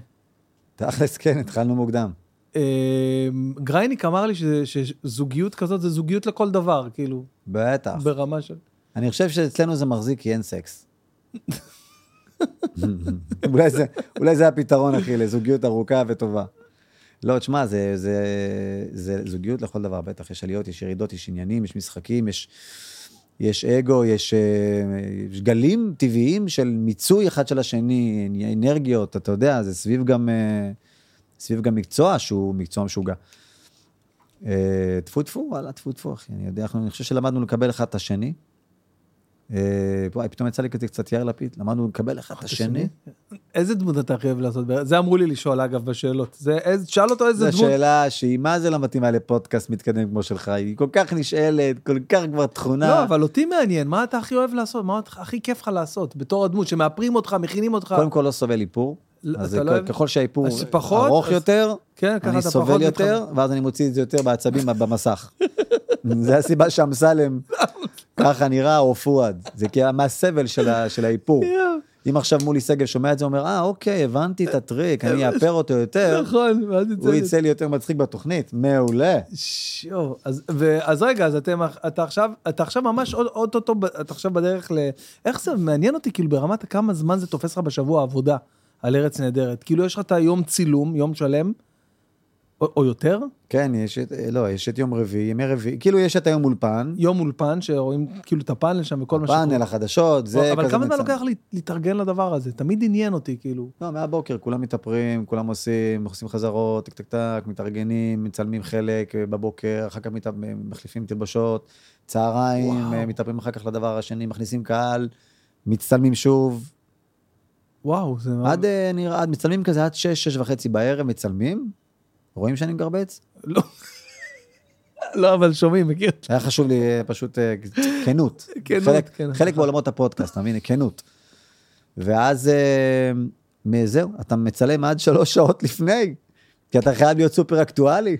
C: תכלס, כן, התחלנו מוקדם.
A: אה, גרייניק אמר לי שזוגיות כזאת זה זוגיות לכל דבר, כאילו,
C: בטח.
A: ברמה של...
C: אני חושב שאצלנו זה מחזיק כי אין סקס. (laughs) אולי זה הפתרון, אחי, לזוגיות ארוכה וטובה. לא, תשמע, זה, זה, זה זוגיות לכל דבר, בטח. יש עליות, יש ירידות, יש עניינים, יש משחקים, יש, יש אגו, יש, אה, יש גלים טבעיים של מיצוי אחד של השני, אנרגיות, אתה יודע, זה סביב גם, אה, סביב גם מקצוע שהוא מקצוע משוגע. אה, טפו טפו, וואלה, טפו טפו, אחי, אני יודע, אני חושב שלמדנו לקבל אחד את השני. אה, וואי, פתאום יצא לי כזה קצת יאיר לפיד, למדנו לקבל אחד את השני.
A: איזה דמות אתה הכי אוהב לעשות? זה אמרו לי לשאול, אגב, בשאלות. שאל אותו איזה
C: זו
A: דמות.
C: שאלה שהיא מה זה לא מתאימה לפודקאסט מתקדם כמו שלך, היא כל כך נשאלת, כל כך כבר תכונה.
A: לא, אבל אותי מעניין, מה אתה הכי אוהב לעשות? מה הכי כיף לך לעשות? בתור הדמות שמאפרים אותך, מכינים אותך.
C: קודם כל לא סובל איפור,
A: לא,
C: אז
A: לא
C: ככל שהאיפור ארוך יותר,
A: כן,
C: אני סובל יותר, ואז אני מוציא את זה יותר בעצבים במסך. (laughs) זה הסיבה שאמסלם (laughs) ככה נראה, או פואד. זה כי מהסבל של האיפור. אם עכשיו מולי שגב שומע את זה, הוא אומר, אה, אוקיי, הבנתי את הטריק, אני אאפר אותו יותר,
A: נכון, ואז יצא
C: הוא יצא לי יותר מצחיק בתוכנית. מעולה.
A: שיו, אז, אז רגע, אז אתם, אתה עכשיו, אתה עכשיו ממש אוטוטו, אתה עכשיו בדרך ל... איך זה מעניין אותי, כאילו, ברמת כמה זמן זה תופס לך בשבוע העבודה על ארץ נהדרת? כאילו, יש לך את היום צילום, יום שלם, או, או יותר,
C: כן, יש את, לא, יש את יום רביעי, ימי רביעי, כאילו יש את היום אולפן,
A: יום אולפן, שרואים כאילו את הפאנל שם וכל מה שקורה.
C: פאנל, החדשות, זה כזה...
A: אבל כמה זמן. לוקח לי להתארגן לדבר הזה? תמיד עניין אותי, כאילו.
C: לא, מהבוקר, כולם מתאפרים, כולם עושים, עושים חזרות, טק טק טק, מתארגנים, מצלמים חלק אה, בבוקר, אחר כך מת... מחליפים תלבשות, צהריים,
A: וואו.
C: אה, מתאפרים אחר כך לדבר השני, מכניסים קהל, מצטלמים שוב,
A: וואו, זה...
C: עד, אה, נראה, מצלמים כזה עד שש, שש וחצי בערב, מצלמים, רואים שאני מגרבץ?
A: לא. לא, אבל שומעים, מכיר?
C: היה חשוב לי אה, פשוט אה, כנות. (laughs)
A: כנות, כן.
C: חלק בעולמות הפודקאסט, אתה מבין? כנות. ואז אה, זהו, אתה מצלם עד שלוש שעות לפני, כי אתה חייב להיות סופר אקטואלי.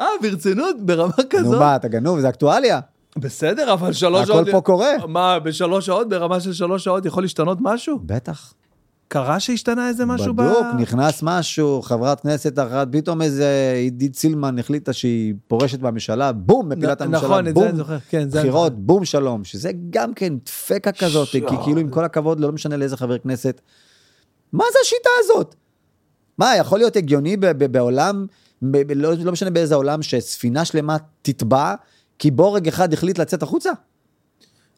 A: אה, ברצינות? ברמה כזאת?
C: נו מה, אתה גנוב, זה אקטואליה.
A: בסדר, אבל שלוש
C: הכל
A: שעות...
C: פה קורה.
A: מה, בשלוש שעות, ברמה של שלוש שעות יכול להשתנות משהו?
C: בטח.
A: קרה שהשתנה איזה משהו ב...
C: בדוק, נכנס משהו, חברת כנסת אחת, פתאום איזה עידית סילמן החליטה שהיא פורשת מהממשלה, בום, מפילה את הממשלה,
A: נכון, את זה
C: בום,
A: אני זוכר, כן, זה
C: בחירות,
A: זוכר.
C: בום שלום, שזה גם כן דפקה כזאת, כי. כאילו עם כל הכבוד, לא משנה לאיזה חבר כנסת, מה זה השיטה הזאת? מה, יכול להיות הגיוני ב- ב- בעולם, ב- ב- לא לא משנה באיזה עולם, שספינה שלמה תטבע, כי בורג אחד החליט לצאת החוצה?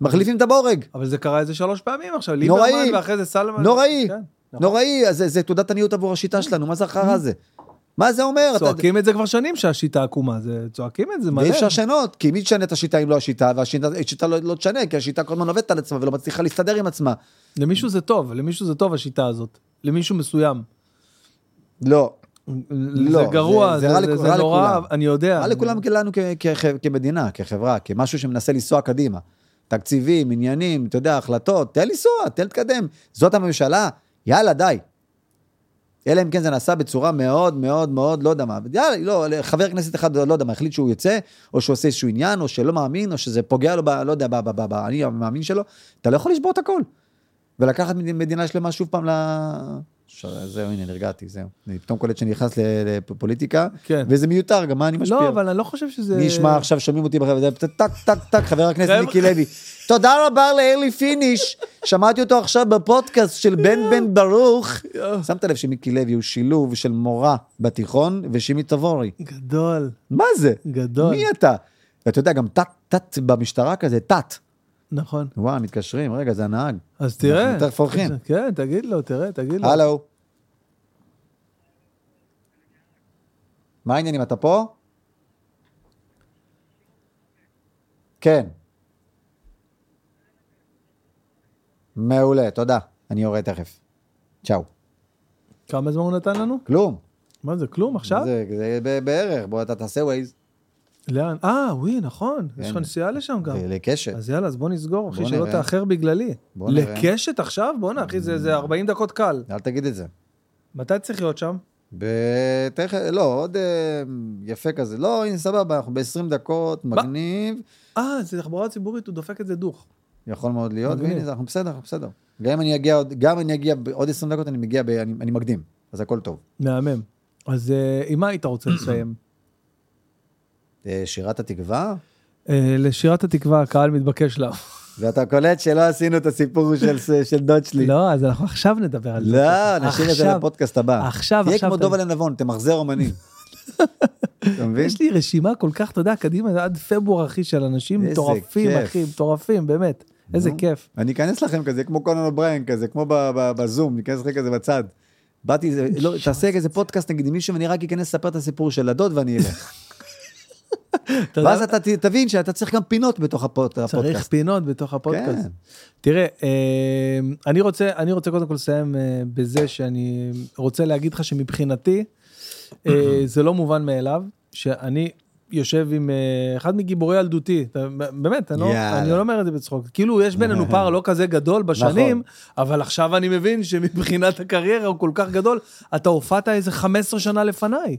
C: מחליפים את הבורג.
A: אבל זה קרה איזה שלוש פעמים עכשיו,
C: נוראי.
A: ליברמן ואחרי זה סלמן.
C: נוראי,
A: כן, נכון.
C: נוראי, אז זה- זה תעודת עניות עבור השיטה שלנו, מה זה החרא הזה? מה זה אומר? אתה-
A: צועקים את זה כבר שנים שהשיטה עקומה, זה צועקים את זה מלא.
C: ואי אפשר לשנות, כי מי תשנה את השיטה אם לא השיטה, והשיטה השיטה לא, לא תשנה, כי השיטה כל הזמן עובדת על עצמה ולא מצליחה להסתדר עם עצמה.
A: למישהו זה טוב, למישהו זה טוב השיטה הזאת. למישהו מסוים.
C: לא.
A: זה גרוע,
C: זה-
A: זה
C: זה
A: זה- זה
C: רע
A: נורא,
C: לכולם.
A: אני יודע.
C: רע לכולם לנו כמדינה, כחברה, כמשהו שמנסה לנסוע קדימה. תקציבים, עניינים, אתה יודע, החלטות, תן לנסוע, תן להתקדם. זאת הממשלה, יאללה, די. אלא אם כן זה נעשה בצורה מאוד מאוד מאוד, לא יודע מה, יאללה, לא, חבר כנסת אחד, לא יודע מה, החליט שהוא יוצא, או שהוא עושה איזשהו עניין, או שלא מאמין, או שזה פוגע לו, ב, לא יודע, ב- ב- ב- ב- אני המאמין שלו, אתה לא יכול לשבור את הכל. ולקחת מד- מדינה שלמה שוב פעם ל... ש- זהו, הנה, נרגעתי, זהו. אני פתאום קולט שאני נכנס לפוליטיקה,
A: כן.
C: וזה מיותר, גם מה אני משפיע?
A: לא, אבל אני לא חושב שזה...
C: מי ישמע עכשיו, שומעים אותי בחברה, טק, טק, טק, חבר הכנסת. מיקי לוי. תודה רבה לאלי פיניש, שמעתי אותו עכשיו בפודקאסט של בן בן ברוך. שמת לב שמיקי לוי הוא שילוב של מורה בתיכון ושימי תבורי.
A: גדול,
C: מה זה?
A: גדול.
C: מי אתה? ואתה יודע, גם תת, תת במשטרה כזה, תת.
A: נכון.
C: וואי, מתקשרים, רגע, זה הנהג.
A: אז תראה.
C: אנחנו תכף הולכים.
A: כן, תגיד לו, תראה, תגיד לו.
C: הלו. מה העניינים, אתה פה? כן. מעולה, תודה. אני יורד תכף. צ'או.
A: כמה זמן הוא נתן לנו?
C: כלום.
A: מה זה, כלום עכשיו?
C: זה, זה בערך, בוא אתה תעשה ווייז.
A: לאן? אה, וואי, נכון. יש לך
C: כן.
A: נסיעה לשם גם.
C: לקשת.
A: אז יאללה, אז בוא נסגור, אחי, שלא. תאחר בגללי.
C: בוא נראה.
A: לקשת עכשיו? בואנה, אחי, זה זה 40 דקות קל.
C: אל תגיד את זה.
A: מתי צריך להיות שם?
C: בתכף, לא, עוד אה, יפה כזה. לא, הנה, סבבה, אנחנו ב-20 דקות, מגניב.
A: אה, זה תחבורה ציבורית, הוא דופק את זה דוך.
C: יכול מאוד להיות,
A: מגניב.
C: והנה, אנחנו בסדר, אנחנו בסדר. גם אם אני אגיע עוד, גם אם אני אגיע בעוד 20 דקות, אני מגיע, ב, אני, אני מקדים, אז הכל טוב.
A: מהמם. אז אה, עם מה היית רוצה לסיים?
C: שירת התקווה,
A: אה, לשירת התקווה, הקהל מתבקש לה.
C: ואתה קולט שלא עשינו את הסיפור של, של דוד שלי.
A: לא, אז אנחנו עכשיו נדבר על זה.
C: לא, נשאיר את זה. לפודקאסט הבא.
A: עכשיו,
C: תהיה
A: עכשיו
C: כמו
A: אתה-
C: דובה לנבון, תמחזר אומנים. (laughs) אתה מבין?
A: יש לי רשימה כל כך, אתה יודע, קדימה, עד פברואר, אחי, של אנשים מטורפים. אחי, מטורפים, באמת. איזה. כיף.
C: אני אכנס לכם כזה, כמו קונאן אובריין כזה, כמו בזום, ניכנס לך כזה בצד. באתי, לא, תעשה איזה פודקאסט נגיד עם מישהו ואני רק אכנס לספר את הסיפור של הדוד ואני אלך. ואז אתה תבין שאתה צריך גם פינות בתוך הפוד-
A: צריך
C: הפודקאסט.
A: פינות בתוך הפודקאסט.
C: כן.
A: תראה, אה, אני רוצה, אני רוצה קודם כל לסיים אה, בזה שאני רוצה להגיד לך שמבחינתי, אה, (clears throat) זה לא מובן מאליו, שאני יושב עם אחד מגיבורי ילדותי, באמת, אני לא. אני לא אומר את זה בצחוק, כאילו יש בינינו (laughs) פער לא כזה גדול בשנים,
C: נכון.
A: אבל עכשיו אני מבין שמבחינת הקריירה הוא כל כך גדול, אתה הופעת איזה 15 שנה לפניי.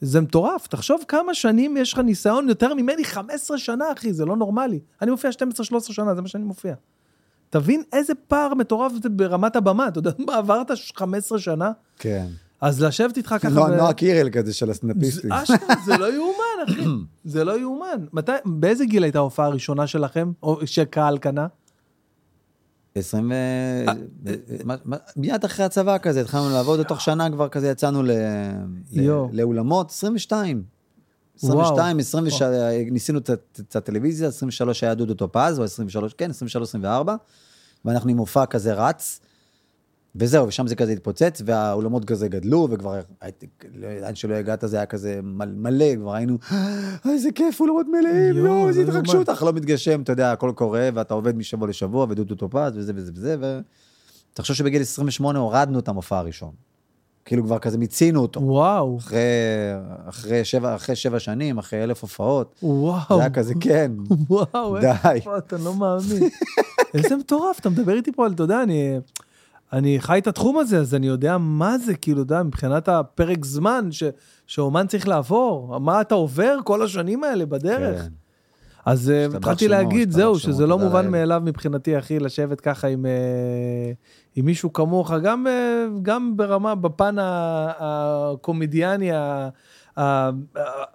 A: זה מטורף, תחשוב כמה שנים יש לך ניסיון יותר ממני, 15 שנה אחי, זה לא נורמלי. אני מופיע 12-13 שנה, זה מה שאני מופיע. תבין איזה פער מטורף זה ברמת הבמה, אתה יודע מה (laughs) עברת 15 שנה?
C: כן.
A: אז לשבת איתך ככה...
C: נועה
A: ו-
C: נועה קירל כזה של הסנאפיסטים.
A: אשכרה, זה לא יאומן, אחי. (clears throat) זה לא יאומן. מתי, באיזה גיל הייתה ההופעה הראשונה שלכם, או שקהל קנה?
C: 20 ו...
A: אה,
C: מיד אחרי הצבא כזה, התחלנו לעבוד, ותוך שנה כבר כזה יצאנו. לאולמות, 22.
A: וואו.
C: 22, 23, ניסינו את- את הטלוויזיה, 23 היה דודו טופז, או 23, כן, 23, 24, ואנחנו עם מופע כזה רץ, וזהו, ושם זה כזה התפוצץ, והאולמות כזה גדלו, וכבר, לאן שלא הגעת זה היה כזה מל- מלא, כבר היינו, "אה, איזה כיף, אולמות מלאים,
A: יואו,
C: יואו, איזה
A: זה לא
C: התרגשות, אך לא מתגשם, אתה יודע, הכל קורה, ואתה עובד משבוע לשבוע, ודודו טופז, וזה וזה וזה, ו... תחשוב שבגיל 28 הורדנו את המופע הראשון. כאילו כבר כזה מיצינו אותו.
A: וואו,
C: אחרי, אחרי, שבע, אחרי שבע שנים, אחרי אלף הופעות,
A: וואו.
C: זה היה כזה, כן. (laughs)
A: וואו,
C: די.
A: איפה אתה לא מאמין. איזה מטורף, אתה מדבר איתי פה על, אתה יודע, אני, אני חי את התחום הזה, אז אני יודע מה זה, כאילו, אתה יודע, מבחינת הפרק זמן ש, שאומן צריך לעבור, מה אתה עובר כל השנים האלה בדרך.
C: כן.
A: אז אה, התחלתי להגיד, זהו, שזה לא מובן. מאליו מבחינתי, אחי, לשבת ככה עם, אה, עם מישהו כמוך, גם, אה, גם ברמה, בפן הקומדיאני,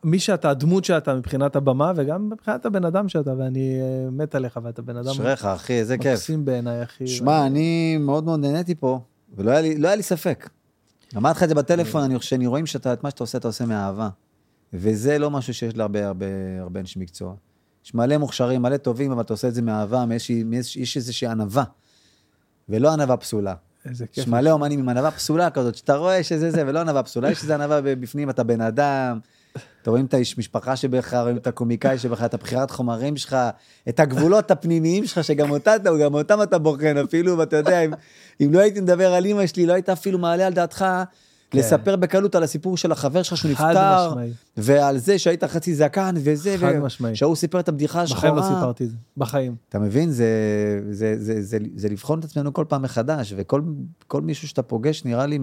A: מי שאתה, הדמות שאתה מבחינת הבמה, וגם מבחינת הבן אדם שאתה, ואני אה, מת עליך, ואתה בן אדם
C: אשריך, אחי, איזה כיף.
A: מקסים בעיניי, אחי.
C: שמע, אני מאוד מאוד נהניתי פה, ולא היה לי, לא היה לי ספק. אמרתי לך את זה בטלפון, אני חושב שאני רואים שאתה, את מה שאתה עושה, אתה עושה מאהבה. וזה לא משהו שיש להרבה הרבה הרבה אנשי מקצוע. יש מלא מוכשרים, מלא טובים, אבל אתה עושה את זה מאהבה, מאיזושהי- יש איזושהי ענווה. ולא ענווה פסולה.
A: איזה כיף.
C: יש מלא אומנים עם ענווה פסולה כזאת, שאתה רואה שזה זה, ולא ענווה פסולה, יש איזה ענווה בפנים, אתה בן אדם, אתה רואים את האיש משפחה שבך, רואים את הקומיקאי שבך, את הבחירת חומרים שלך, את הגבולות הפנימיים שלך, שגם אותה, גם אותם אתה בוחן אפילו, ואתה יודע, אם, אם לא הייתי מדבר על אימא שלי, לא היית אפילו מעלה על דעתך,
A: כן.
C: לספר בקלות על הסיפור של החבר שלך שהוא נפטר,
A: משמעי.
C: ועל זה שהיית חצי זקן וזה,
A: חד משמעי.
C: שההוא סיפר את הבדיחה
A: בחיים לא
C: השחורה.
A: סיפרתי את זה. בחיים.
C: אתה מבין? זה, זה, זה, זה, זה לבחון את עצמנו כל פעם מחדש, וכל כל מישהו שאתה פוגש נראה לי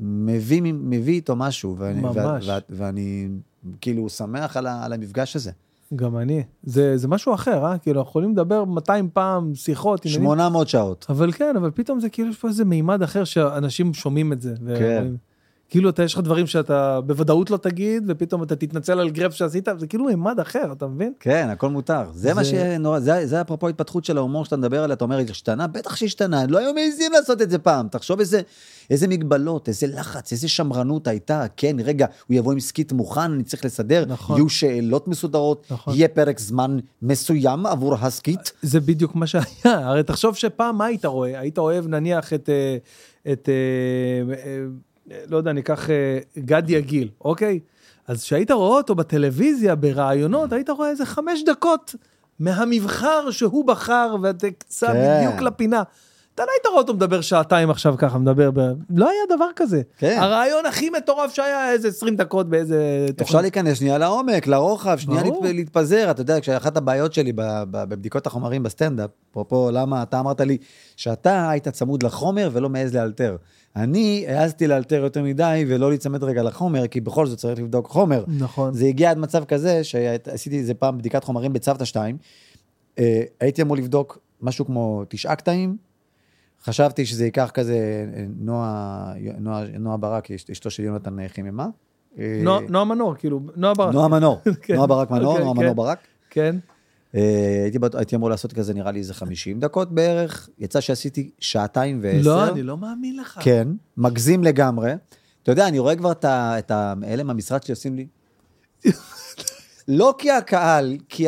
C: מביא, מביא איתו משהו, ואני,
A: ממש.
C: ו, ו, ואני כאילו שמח על, ה, על המפגש הזה.
A: גם אני. זה, זה משהו אחר, אה? כאילו, אנחנו יכולים לדבר 200 פעם, שיחות, עניינים.
C: 800 שעות.
A: אבל כן, אבל פתאום זה כאילו, יש פה איזה מימד אחר שאנשים שומעים את זה. ו-
C: כן.
A: כאילו, אתה, יש לך דברים שאתה בוודאות לא תגיד, ופתאום אתה תתנצל על גרף שעשית, זה כאילו מימד אחר, אתה מבין?
C: כן, הכל מותר. זה, מה
A: זה-
C: שנורא, זה, זה אפרופו התפתחות של ההומור שאתה מדבר עליה, אתה אומר, השתנה? בטח שהשתנה, לא היו מעזים לעשות את זה פעם. תחשוב איזה, איזה מגבלות, איזה לחץ, איזה שמרנות הייתה. כן, רגע, הוא יבוא עם skit מוכן, אני צריך לסדר,
A: נכון.
C: יהיו שאלות מסודרות,
A: נכון.
C: יהיה פרק זמן מסוים עבור ה skit.
A: זה בדיוק מה שהיה. הרי תחשוב שפעם מה היית רואה? היית אוהב נניח את, אה, את אה, אה, לא יודע, ניקח אה, גד יגיל, אוקיי? אז כשהיית רואה אותו בטלוויזיה, בראיונות, היית רואה איזה חמש דקות מהמבחר שהוא בחר, ואתה קצת
C: כן.
A: בדיוק לפינה. אתה לא היית רואה אותו מדבר שעתיים עכשיו ככה, מדבר ב... לא היה דבר כזה.
C: כן.
A: הרעיון הכי מטורף שהיה איזה 20 דקות באיזה
C: אפשר להיכנס שנייה לעומק, לרוחב, שנייה
A: ברור.
C: להת- להתפזר. אתה יודע, כשאחת הבעיות שלי בבדיקות החומרים בסטנדאפ, אפרופו למה אתה אמרת לי שאתה היית צמוד לחומר ולא מעז לאלתר. אני העזתי לאלתר יותר מדי ולא להיצמד רגע לחומר, כי בכל זאת צריך לבדוק חומר.
A: נכון.
C: זה הגיע עד מצב כזה שעשיתי איזה פעם בדיקת חומרים בצוותא 2. אה, הייתי אמור לבדוק משהו כמו תשעה קטעים. חשבתי שזה ייקח כזה אה, נועה, נועה, נועה ברק, אשת- אשתו של יונתן חיממה. אה,
A: נועה נועה מנור, כאילו, נועה ברק.
C: נועה מנור, (laughs)
A: כן.
C: נועה ברק מנור,
A: אוקיי,
C: נועה
A: כן.
C: מנור ברק.
A: כן.
C: אה, הייתי הייתי אמור לעשות כזה נראה לי איזה 50 דקות בערך, יצא שעשיתי שעתיים ועשר.
A: לא, אני לא מאמין לך.
C: כן, מגזים לגמרי. אתה יודע, אני רואה כבר את ה- את ה- אלה מהמשרד שעושים לי. לא כי הקהל, כי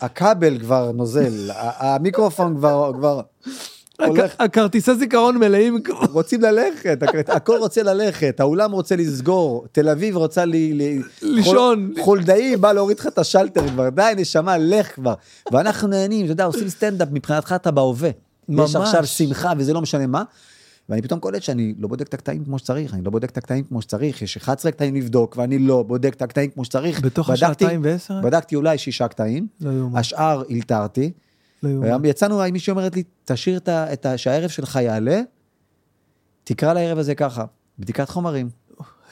C: הכבל כבר נוזל, המיקרופון כבר,
A: הכרטיסי זיכרון מלאים. (laughs)
C: רוצים ללכת, הכ- הכל רוצה ללכת, האולם רוצה לסגור, תל אביב רוצה ל...
A: לישון.
C: חול- חולדאי בא להוריד לך את השלטר כבר, די נשמה, לך כבר. ואנחנו נהנים, אתה יודע, עושים סטנדאפ, מבחינתך אתה בהווה.
A: ממש.
C: יש עכשיו שמחה וזה לא משנה מה. ואני פתאום קולט שאני לא בודק את הקטעים כמו שצריך, אני לא בודק את הקטעים כמו שצריך, יש 11 קטעים לבדוק ואני לא בודק את הקטעים כמו שצריך.
A: בתוך השעתיים ועשר?
C: בדקתי אולי שישה קטעים,
A: לא.
C: השאר אלתרתי.
A: לא יאומן.
C: יצאנו, מישהי אומרת לי, תשאיר את ה- את ה... שהערב שלך יעלה, תקרא לערב הזה ככה, בדיקת חומרים.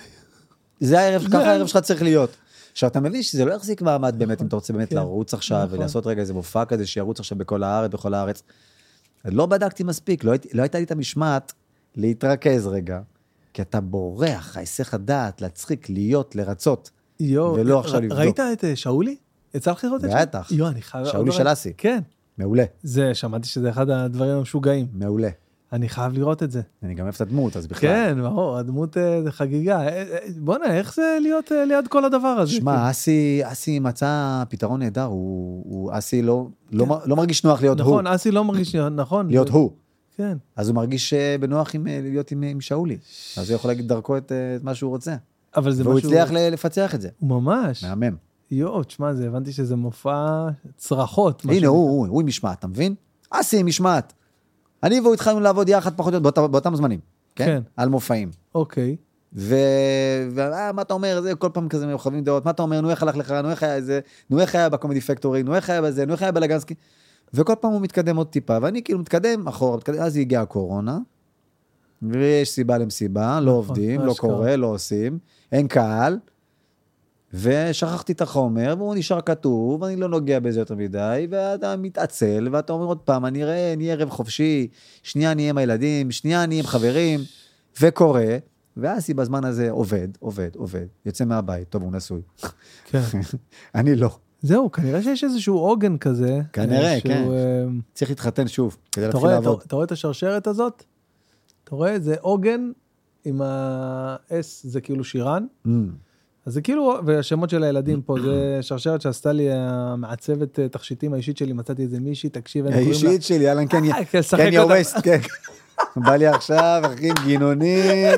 C: (laughs) זה הערב, ככה הערב שלך צריך להיות. עכשיו, אתה מבין שזה לא יחזיק מעמד באמת, אם אתה רוצה באמת
A: כן.
C: לרוץ עכשיו
A: נכון.
C: ולעשות רגע איזה מופע כזה שירוץ עכשיו בכל הארץ, בכל הארץ. לא בדקתי מספיק, לא, לא הייתה לי את המשמעת להתרכז רגע, כי אתה בורח, ההיסח הדעת, להצחיק, להיות, לרצות.
A: יואו,
C: ולא עכשיו לבדוק.
A: ראית את אה, שאולי? יצא לך לראות את שאולי?
C: בטח.
A: יואו, אני חייב...
C: שאולי
A: עוד
C: של
A: לא-
C: אסי.
A: כן.
C: מעולה,
A: זה, שמעתי שזה אחד הדברים המשוגעים.
C: מעולה.
A: אני חייב לראות את זה.
C: אני גם אוהב את הדמות, אז בכלל.
A: כן, ברור, הדמות אה, זה חגיגה. אה, אה, בואנה, איך זה להיות ליד כל הדבר הזה?
C: שמע, אסי, אסי מצא פתרון נהדר, הוא, הוא אסי לא, לא, מ- לא מרגיש נוח להיות
A: נכון,
C: הוא,
A: אסי לא מרגיש, נכון.
C: להיות הוא.
A: כן.
C: אז הוא מרגיש בנוח עם, להיות עם, עם שאולי. אז הוא יכול להגיד דרכו את, את מה שהוא רוצה.
A: אבל זה
C: והוא
A: משהו...
C: הצליח ל- לפצח את זה.
A: ממש.
C: מהמם.
A: יואו, תשמע, זה, הבנתי שזה מופע צרחות.
C: הנה. הוא, הוא, הוא עם משמעת, אתה מבין? אסי עם משמעת. אני והוא התחלנו לעבוד יחד פחות או יותר באותם, באותם זמנים. כן?
A: כן.
C: על מופעים.
A: אוקיי.
C: ו... ומה מה אתה אומר, זה כל פעם כזה חווים דעות, מה אתה אומר, נו איך הלך לך, נו איך היה זה, נו איך היה בקומדי פקטורי, נו איך היה בזה, נו איך היה בלגנסקי. וכל פעם הוא מתקדם עוד טיפה, ואני כאילו מתקדם אחורה, מתקדם, אז הגיעה הקורונה, ויש סיבה למסיבה, לא עובדים, לא. קורה, לא עושים, אין קהל, ושכחתי את החומר, והוא נשאר כתוב, ואני לא נוגע בזה יותר מדי, ואתה מתעצל, ואתה אומר עוד פעם, אני אראה, נהיה ערב חופשי, שנייה נהיה עם הילדים, שנייה נהיה עם חברים, וקורה, ואסי בזמן הזה עובד, עובד, עובד, יוצא מהבית, טוב, הוא נשוי.
A: כן. (laughs)
C: אני לא.
A: זהו, כנראה שיש איזשהו עוגן כזה.
C: כנראה,
A: אה, שהוא,
C: כן.
A: אה,
C: צריך להתחתן שוב, כדי
A: אתה
C: להתחיל
A: רואה, אתה,
C: לעבוד.
A: אתה רואה את השרשרת הזאת? אתה רואה? זה עוגן עם ה-S, זה כאילו שירן.
C: Mm.
A: אז זה כאילו, והשמות של הילדים פה, זה שרשרת שעשתה לי המעצבת אה, תכשיטים האישית שלי, מצאתי איזה מישהי, תקשיב, אין קוראים לה-
C: האישית שלי, יאללה, כן,
A: אה, אותה.
C: ווסט, כן. בא לי עכשיו, אחי, עם גינונים.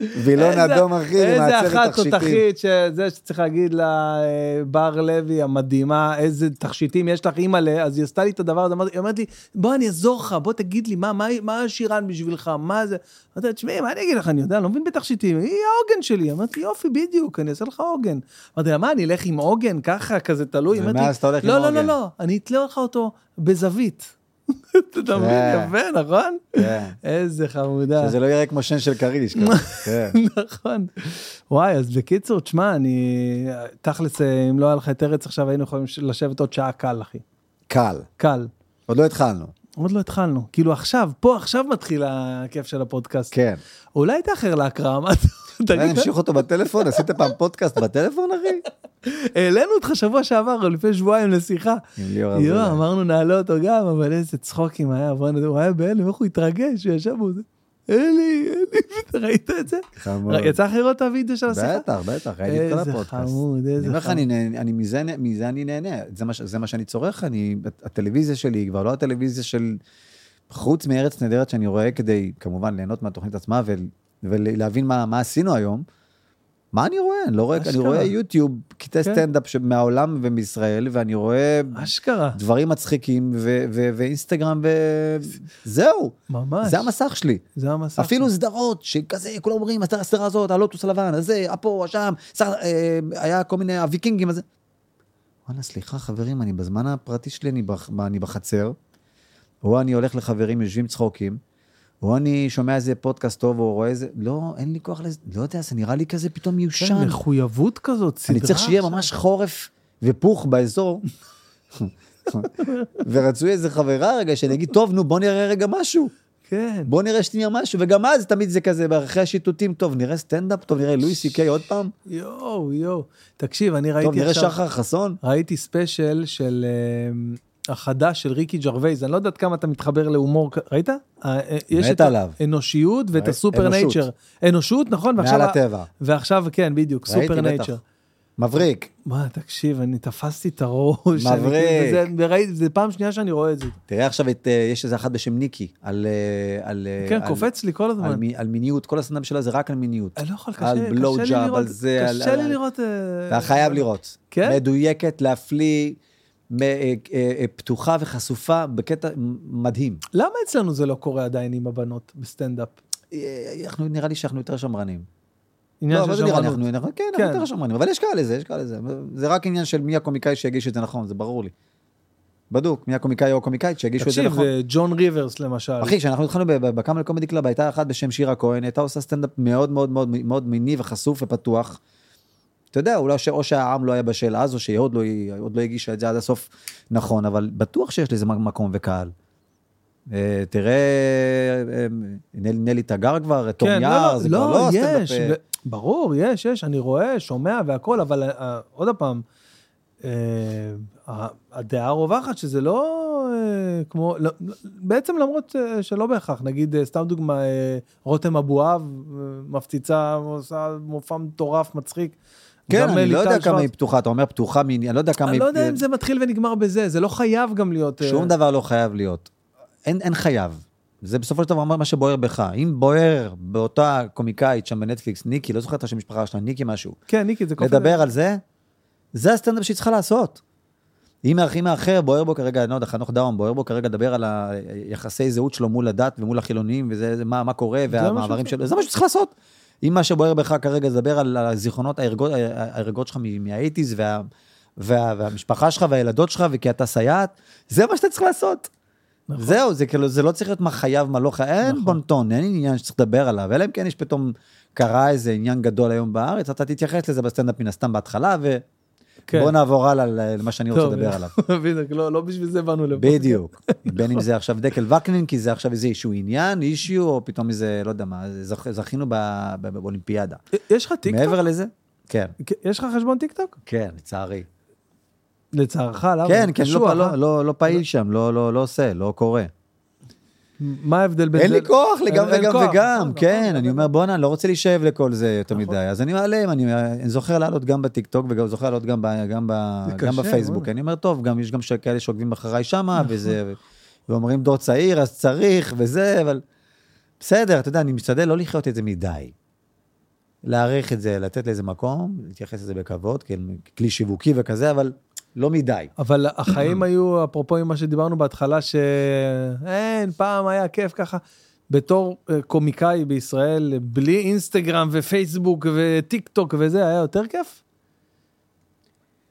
C: וילון
A: איזה-
C: אדום, אחי,
A: איזה
C: מעצבת
A: אחת
C: תכשיטים.
A: תותחית, שזה שצריך להגיד לה, אה, בר לוי המדהימה, איזה תכשיטים יש לך, אימא'לה, אז היא עשתה לי את הדבר הזה, היא אומרת לי, בוא אני אעזור לך, בוא תגיד לי, מה, מה, מה השירן בשבילך, מה זה? אמרתי לה, תשמעי, מה אני אגיד לך, אני יודע, אני לא מבין בתכשיטים, היא העוגן שלי. אמרתי, יופי, בדיוק, אני אעשה לך עוגן. אמרתי לה, מה, אני אלך עם עוגן, ככה, כזה תלוי?
C: ומאז אתה הולך עם
A: לא, לא, לא,
C: עוגן."
A: לא, אני אתלה לך אותו בזווית. אתה מבין,
C: כן.
A: יפה, נכון?
C: כן.
A: איזה חמודה.
C: שזה לא יראה כמו שן של כריש. כן. (laughs)
A: נכון. וואי, אז בקיצור, תשמע, אני... תכלס, אה, אם לא היה לך את ארץ עכשיו, היינו יכולים לשבת עוד שעה קל, אחי.
C: קל.
A: קל.
C: עוד לא התחלנו.
A: עוד לא התחלנו. כאילו עכשיו, פה עכשיו מתחיל הכיף של הפודקאסט.
C: כן.
A: אולי תאחר להקראה, מה אתה...
C: אולי נמשיך אותו בטלפון? עשית פעם פודקאסט בטלפון, אחי?
A: העלינו אותך שבוע שעבר, או לפני שבועיים לשיחה.
C: עם ליאור
A: יואו,
C: אזולאי.
A: אמרנו נעלה אותו גם, אבל איזה צחוקים היה, הוא היה בהלם, איך הוא התרגש, הוא ישב בו. אלי, אלי, (laughs) ראית את זה?
C: חמוד.
A: יצא לך לראות את הוידאו של השיחה?
C: בטח, בטח, ראיתי את כל
A: איזה
C: הפודקאסט.
A: חמוד, איזה
C: אני אומר לך,
A: חמוד.
C: אני נהנה- אני מזה אני נהנה, זה מה ש- זה מה שאני צורך, אני, הטלוויזיה שלי היא כבר לא הטלוויזיה של, חוץ מארץ נהדרת שאני רואה כדי כמובן ליהנות מהתוכנית עצמה ול- ולהבין מה מה עשינו היום. מה אני רואה? אני לא רואה, אני. רואה יוטיוב, קטעי
A: כן.
C: סטנדאפ מהעולם ומישראל, ואני רואה
A: אשכרה,
C: דברים מצחיקים ו- ו- ואינסטגרם וזהו,
A: ממש.
C: זה המסך שלי.
A: זה המסך.
C: אפילו סדרות שכזה כולם אומרים הסדרה הזאת הלוטוס הלבן הזה הפה שם שר, אה, היה כל מיני הוויקינגים הזה. וואלה סליחה חברים אני בזמן הפרטי שלי אני, בח, אני בחצר. או אני הולך לחברים יושבים צחוקים. או אני שומע איזה פודקאסט טוב או רואה איזה לא אין לי כוח לזה לא יודע זה נראה לי כזה פתאום מיושן.
A: כן, מחויבות כזאת, סדרה.
C: אני צריך שיהיה. ממש חורף ופוך באזור. ורצוי איזה חברה רגע שאני אגיד טוב נו בוא נראה רגע משהו.
A: כן.
C: בוא נראה שנייה משהו, וגם אז תמיד זה כזה, אחרי השיטוטים, טוב, נראה סטנדאפ, טוב, נראה לואי סי קיי עוד פעם,
A: יואו, יואו. תקשיב, אני ראיתי
C: טוב, נראה
A: עכשיו...
C: שחר חסון.
A: ראיתי ספיישל של אה, החדש של ריקי ג'רווייז, אני לא יודעת כמה אתה מתחבר להומור, ראית? אה, אה, יש את
C: עליו.
A: האנושיות ואת
C: ראי-
A: ה
C: Super.
A: Nature. אנושות, נכון?
C: מעל הטבע.
A: ועכשיו, כן, בדיוק,
C: Super.
A: Nature.
C: מבריק.
A: מה, תקשיב, אני תפסתי את הראש.
C: מבריק.
A: כאילו- וראיתי- זה פעם שנייה שאני רואה את זה.
C: תראה עכשיו את, אה, יש איזה אחת בשם ניקי, על... אה, על אה,
A: כן,
C: על-
A: קופץ לי כל
C: על,
A: הזמן.
C: מי- על מיניות, כל הסטנדאפ שלה זה רק על מיניות.
A: אני לא יכול, קשה
C: על blow
A: לי
C: job,
A: לראות,
C: על זה, על-
A: קשה לי
C: על-
A: לראות... אה,
C: אתה חייב לראות.
A: כן?
C: מדויקת, להפליא, אה, אה, אה, פתוחה וחשופה, בקטע מדהים.
A: למה אצלנו זה לא קורה עדיין עם הבנות בסטנדאפ?
C: אה, אנחנו, נראה לי שאנחנו יותר שמרנים.
A: עניין
C: לא,
A: של שמרנות.
C: אנחנו, אנחנו, כן,
A: כן.
C: אנחנו יותר שמרנים, אבל יש כאלה זה, יש כאלה זה. זה רק עניין של מי הקומיקאי שיגיש את זה נכון, זה ברור לי. בדוק, מי הקומיקאי או הקומיקאית שיגישו את זה
A: תקשיב,
C: נכון.
A: אה, ג'ון ריברס למשל.
C: אחי, כשאנחנו התחלנו בקאמל קומדי קלאב, הייתה אחת בשם שירה כהן, הייתה עושה סטנדאפ מאוד מאוד מאוד מאוד מיני וחשוף ופתוח. אתה יודע, אולי ש- או שהעם לא היה בשל אז, או שהיא עוד לא, עוד לא הגישה את זה עד הסוף נכון, אבל בטוח שיש לזה מקום וקהל. אה, תראה, אה, נל- נלי תגר כבר, תום
A: כן,
C: יער,
A: לא,
C: זה
A: לא,
C: כבר לא הסטנדאפ.
A: יש,
C: אה,
A: ו- ברור, יש, יש, אני רואה, שומע והכל, אבל אה, עוד פעם, אה, הדעה הרווחת שזה לא אה, כמו, לא, לא- בעצם למרות אה, שלא בהכרח, נגיד, אה, סתם דוגמה, אה, רותם אבואב, אה, מפציצה, עושה מופע מטורף, מצחיק.
C: כן, אני
A: אה,
C: לא יודע כמה. היא פתוחה, אתה אומר פתוחה מיני, אני לא יודע כמה
A: אני
C: היא...
A: לא יודע אם זה מתחיל ונגמר בזה, זה לא חייב גם להיות... אה,
C: שום דבר לא חייב להיות. אין, אין חייב. זה בסופו של דבר מה שבוער בך. אם בוער באותה קומיקאית שם בנטפליקס, ניקי, לא זוכר את השם משפחה שלה, ניקי משהו,
A: כן, ניקי, זה קופץ.
C: לדבר על זה, זה הסטנדאפ שהיא צריכה לעשות. אם האחים האחר בוער בו כרגע, אני לא יודע, חנוך דאום בוער בו כרגע לדבר על היחסי זהות שלו מול הדת ומול החילונים, וזה זה, מה, מה קורה, והמעברים שלו, זה מה שצריך לעשות. אם מה שבוער בך כרגע לדבר על הזיכרונות, ההרגות, שלך מהאייטיז, וה, וה, והמשפחה שלך והילדות שלך, וכי אתה סייעת, זה מה שאתה צריך לעשות.
A: נכון.
C: זהו, זה כאילו, זה לא צריך להיות מה חייב, מה לא חייב, אין
A: נכון.
C: בונטון, אין עניין שצריך לדבר עליו, אלא אם כן יש פתאום, קרה איזה עניין גדול היום בארץ, אתה תתייחס לזה בסטנדאפ מן הסתם בהתחלה,
A: כן.
C: ובוא נעבור הלאה למה שאני רוצה לדבר עליו. (laughs)
A: בדיוק, לא לא בשביל זה באנו לפה.
C: בדיוק. בין אם זה עכשיו דקל וקנין, כי זה עכשיו איזה איזשהו עניין, issue, או פתאום איזה, לא יודע מה, זכ- זכינו באולימפיאדה.
A: יש לך טיקטוק?
C: מעבר לזה? כן,
A: יש לך חשבון טיקטוק?
C: כן, לצערי.
A: לצערך, למה?
C: כן, כן, לא פח- לא לא פעיל שם, לא לא- לא עושה, לא קורה.
A: מה ההבדל בין
C: אין
A: זה?
C: לי כוח לי גם
A: אין- אין
C: וגם
A: כוח,
C: וגם,
A: נכון,
C: כן,
A: נכון,
C: אני
A: נכון.
C: אומר בואנה, אני לא רוצה להישאב לכל זה יותר
A: נכון.
C: מדי, אז אני מעלה, אני אני זוכר לעלות גם בטיקטוק וגם זוכר לעלות גם ב- גם ב-
A: זה
C: גם
A: קשה,
C: בפייסבוק. אני אומר טוב, גם יש גם כאלה שעוקבים אחריי שמה,
A: נכון.
C: וזה, ואומרים דור צעיר, אז צריך, וזה, אבל בסדר, אתה יודע, אני משתדל לא לחיות את זה מדי. להעריך את זה, לתת לזה מקום, להתייחס לזה בכבוד, ככלי שיווקי וכזה, אבל לא מדי.
A: אבל החיים היו, אפרופו עם מה שדיברנו בהתחלה, שאין, פעם היה כיף ככה. בתור אה, קומיקאי בישראל, בלי אינסטגרם ופייסבוק וטיק טוק וזה, היה יותר כיף?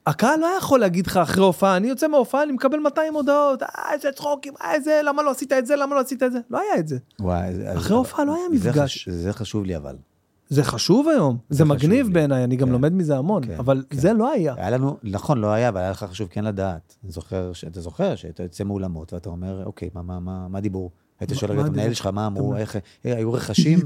A: הקהל לא יכול להגיד לך אחרי הופעה, אני יוצא מההופעה, אני מקבל 200 הודעות, אה, איזה צחוקים, אה, איזה, למה לא עשית את זה, למה לא עשית את זה? לא היה את זה.
C: וואי,
A: אחרי הופעה לא היה
C: זה
A: מפגש.
C: זה חשוב לי אבל.
A: זה חשוב היום, זה
C: חשוב
A: מגניב. בעיניי, אני גם
C: כן.
A: לומד מזה המון,
C: כן,
A: אבל
C: כן.
A: זה לא היה.
C: היה לנו, נכון, לא היה, אבל היה לך חשוב כן לדעת. זוכר, אתה זוכר שאתה יוצא מאולמות ואתה אומר, אוקיי, מה, מה, מה, מה דיבור? היית שואל את המנהל? שלך, מה אמרו, איך, אה, היו רכשים,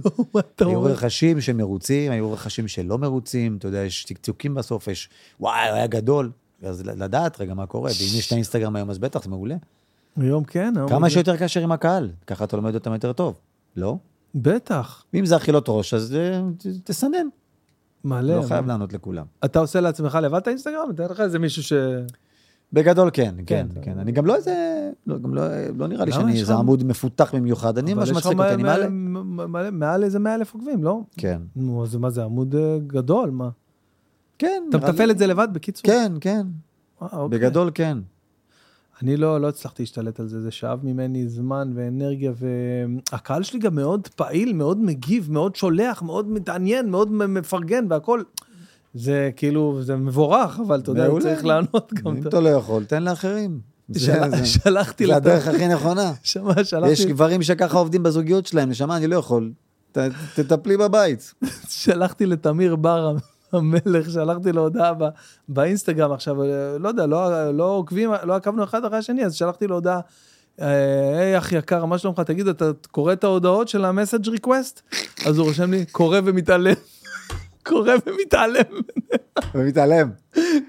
C: היו? רכשים שמרוצים, היו רכשים שלא מרוצים, אתה יודע, יש צקצוקים בסוף, יש, וואי, היה גדול. אז לדעת רגע מה קורה, ואם יש את האינסטגרם היום, אז בטח, זה מעולה.
A: היום כן, היום
C: כמה
A: זה-
C: שיותר קשר עם הקהל, ככה אתה לומד אותם יותר טוב, לא?
A: בטח,
C: ואם זה אכילות ראש, אז אה, תסנן,
A: מלא.
C: לא חייב לענות לכולם.
A: אתה עושה לעצמך לבד את האינסטגרם? תן לך איזה מישהו ש...
C: בגדול כן, כן,
A: אתה-
C: כן. אני גם לא איזה, לא, גם לא, לא נראה לי שאני איזה עמוד מפותח במיוחד. אני,
A: אבל
C: מה
A: יש לך
C: שמצחיק
A: מ-
C: אותי, אני מעלה.
A: מעל איזה 100 אלף עוקבים, לא?
C: כן.
A: נו, אז מה זה עמוד אה, גדול, מה?
C: כן.
A: אתה מתפעל את זה לבד, בקיצור?
C: כן, כן.
A: אה, אוקיי.
C: בגדול כן.
A: אני לא, לא הצלחתי להשתלט על זה, זה שאב ממני זמן ואנרגיה, והקהל שלי גם מאוד פעיל, מאוד מגיב, מאוד שולח, מאוד מתעניין, מאוד מפרגן והכל. זה כאילו, זה מבורך, אבל אתה יודע,
C: מעולה.
A: צריך לענות גם.
C: אם
A: אתה-
C: לא יכול, תן לאחרים. זה-
A: של-
C: זה-
A: שלחתי
C: זה
A: לת-
C: הדרך הכי נכונה.
A: שמע,
C: יש
A: שלחתי,
C: גברים שככה עובדים בזוגיות שלהם, נשמה, אני לא יכול. תטפלי בבית. (laughs)
A: שלחתי לתמיר בר המלך, שלחתי לו הודעה ב- באינסטגרם עכשיו, אה, לא יודע, לא, לא עוקבים, לא עקבנו אחד אחרי השני, אז שלחתי לו הודעה, אה, היי אח יקר, מה שלומך? תגיד, אתה קורא את ההודעות של ה message request? אז הוא רושם לי, קורא ומתעלם. (laughs) קורא ומתעלם, (laughs)
C: ומתעלם.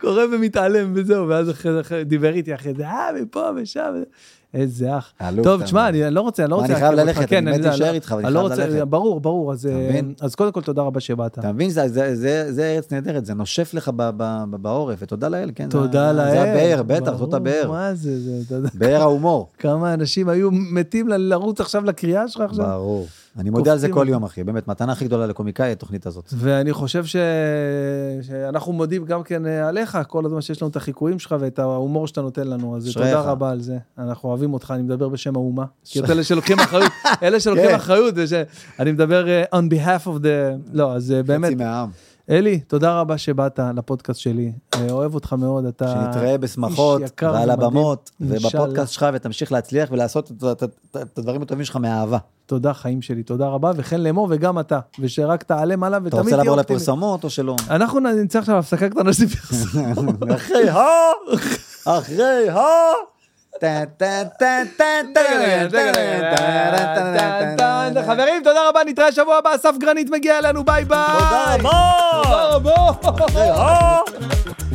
A: קורא ומתעלם וזהו, ואז אחרי זה דיבר איתי אחרי זה, אה, מפה ושם. איזה אח. טוב, תשמע. אני לא רוצה, אני לא רוצה...
C: אני חייב. ללכת,
A: כן,
C: אני מת
A: יודע,
C: להישאר
A: לא-
C: איתך, אבל אני
A: לא
C: חייב ללכת.
A: ברור, ברור, אז אה? אז קודם כל תודה רבה שבאת.
C: אתה מבין, זה- ארץ נהדרת, זה נושף לך בעורף, ותודה לאל, כן?
A: תודה לאל.
C: זה הבאר, בטח, זאת הבאר.
A: מה זה, זה,
C: באר ההומור.
A: כמה אנשים היו מתים לרוץ עכשיו לקריאה שלך עכשיו.
C: ברור. אני מודה על זה כל. יום, אחי. באמת, מתנה הכי גדולה לקומיקאי, התוכנית הזאת.
A: ואני חושב ש... שאנחנו מודים גם כן אה, עליך, כל הזמן שיש לנו את החיקויים שלך ואת ההומור שאתה נותן לנו, אז
C: אשריך.
A: תודה רבה על זה. אנחנו אוהבים אותך, אני מדבר בשם האומה. כי את אלה שלוקחים אחריות, אלה שלוקחים
C: כן.
A: אחריות, וש... אני מדבר אה, on behalf of the... לא, אז אה, באמת,
C: חצי מהעם.
A: אלי, תודה רבה שבאת לפודקאסט שלי. אה, אוהב אותך מאוד, אתה...
C: שנתראה בשמחות,
A: איש יקר
C: ועל
A: ומדהים.
C: הבמות,
A: אינשאללה.
C: ובפודקאסט שלך, ותמשיך להצליח ולעשות את- הדברים הטובים שלך מאהבה.
A: תודה חיים שלי, תודה רבה, וכן לאמור וגם אתה, ושרק תעלה מעלה
C: אתה
A: ותמיד
C: רוצה
A: תהיה
C: לעבור
A: אופטימי.
C: לפרסומות או שלא?
A: אנחנו נצא עכשיו הפסקה קטנה של פרסום. (laughs)
C: אחרי ה... אחרי ה...
A: חברים, תודה רבה, נתראה שבוע הבא, אסף גרנית מגיע אלינו, ביי ביי!
C: תודה רבה!
A: תודה רבה!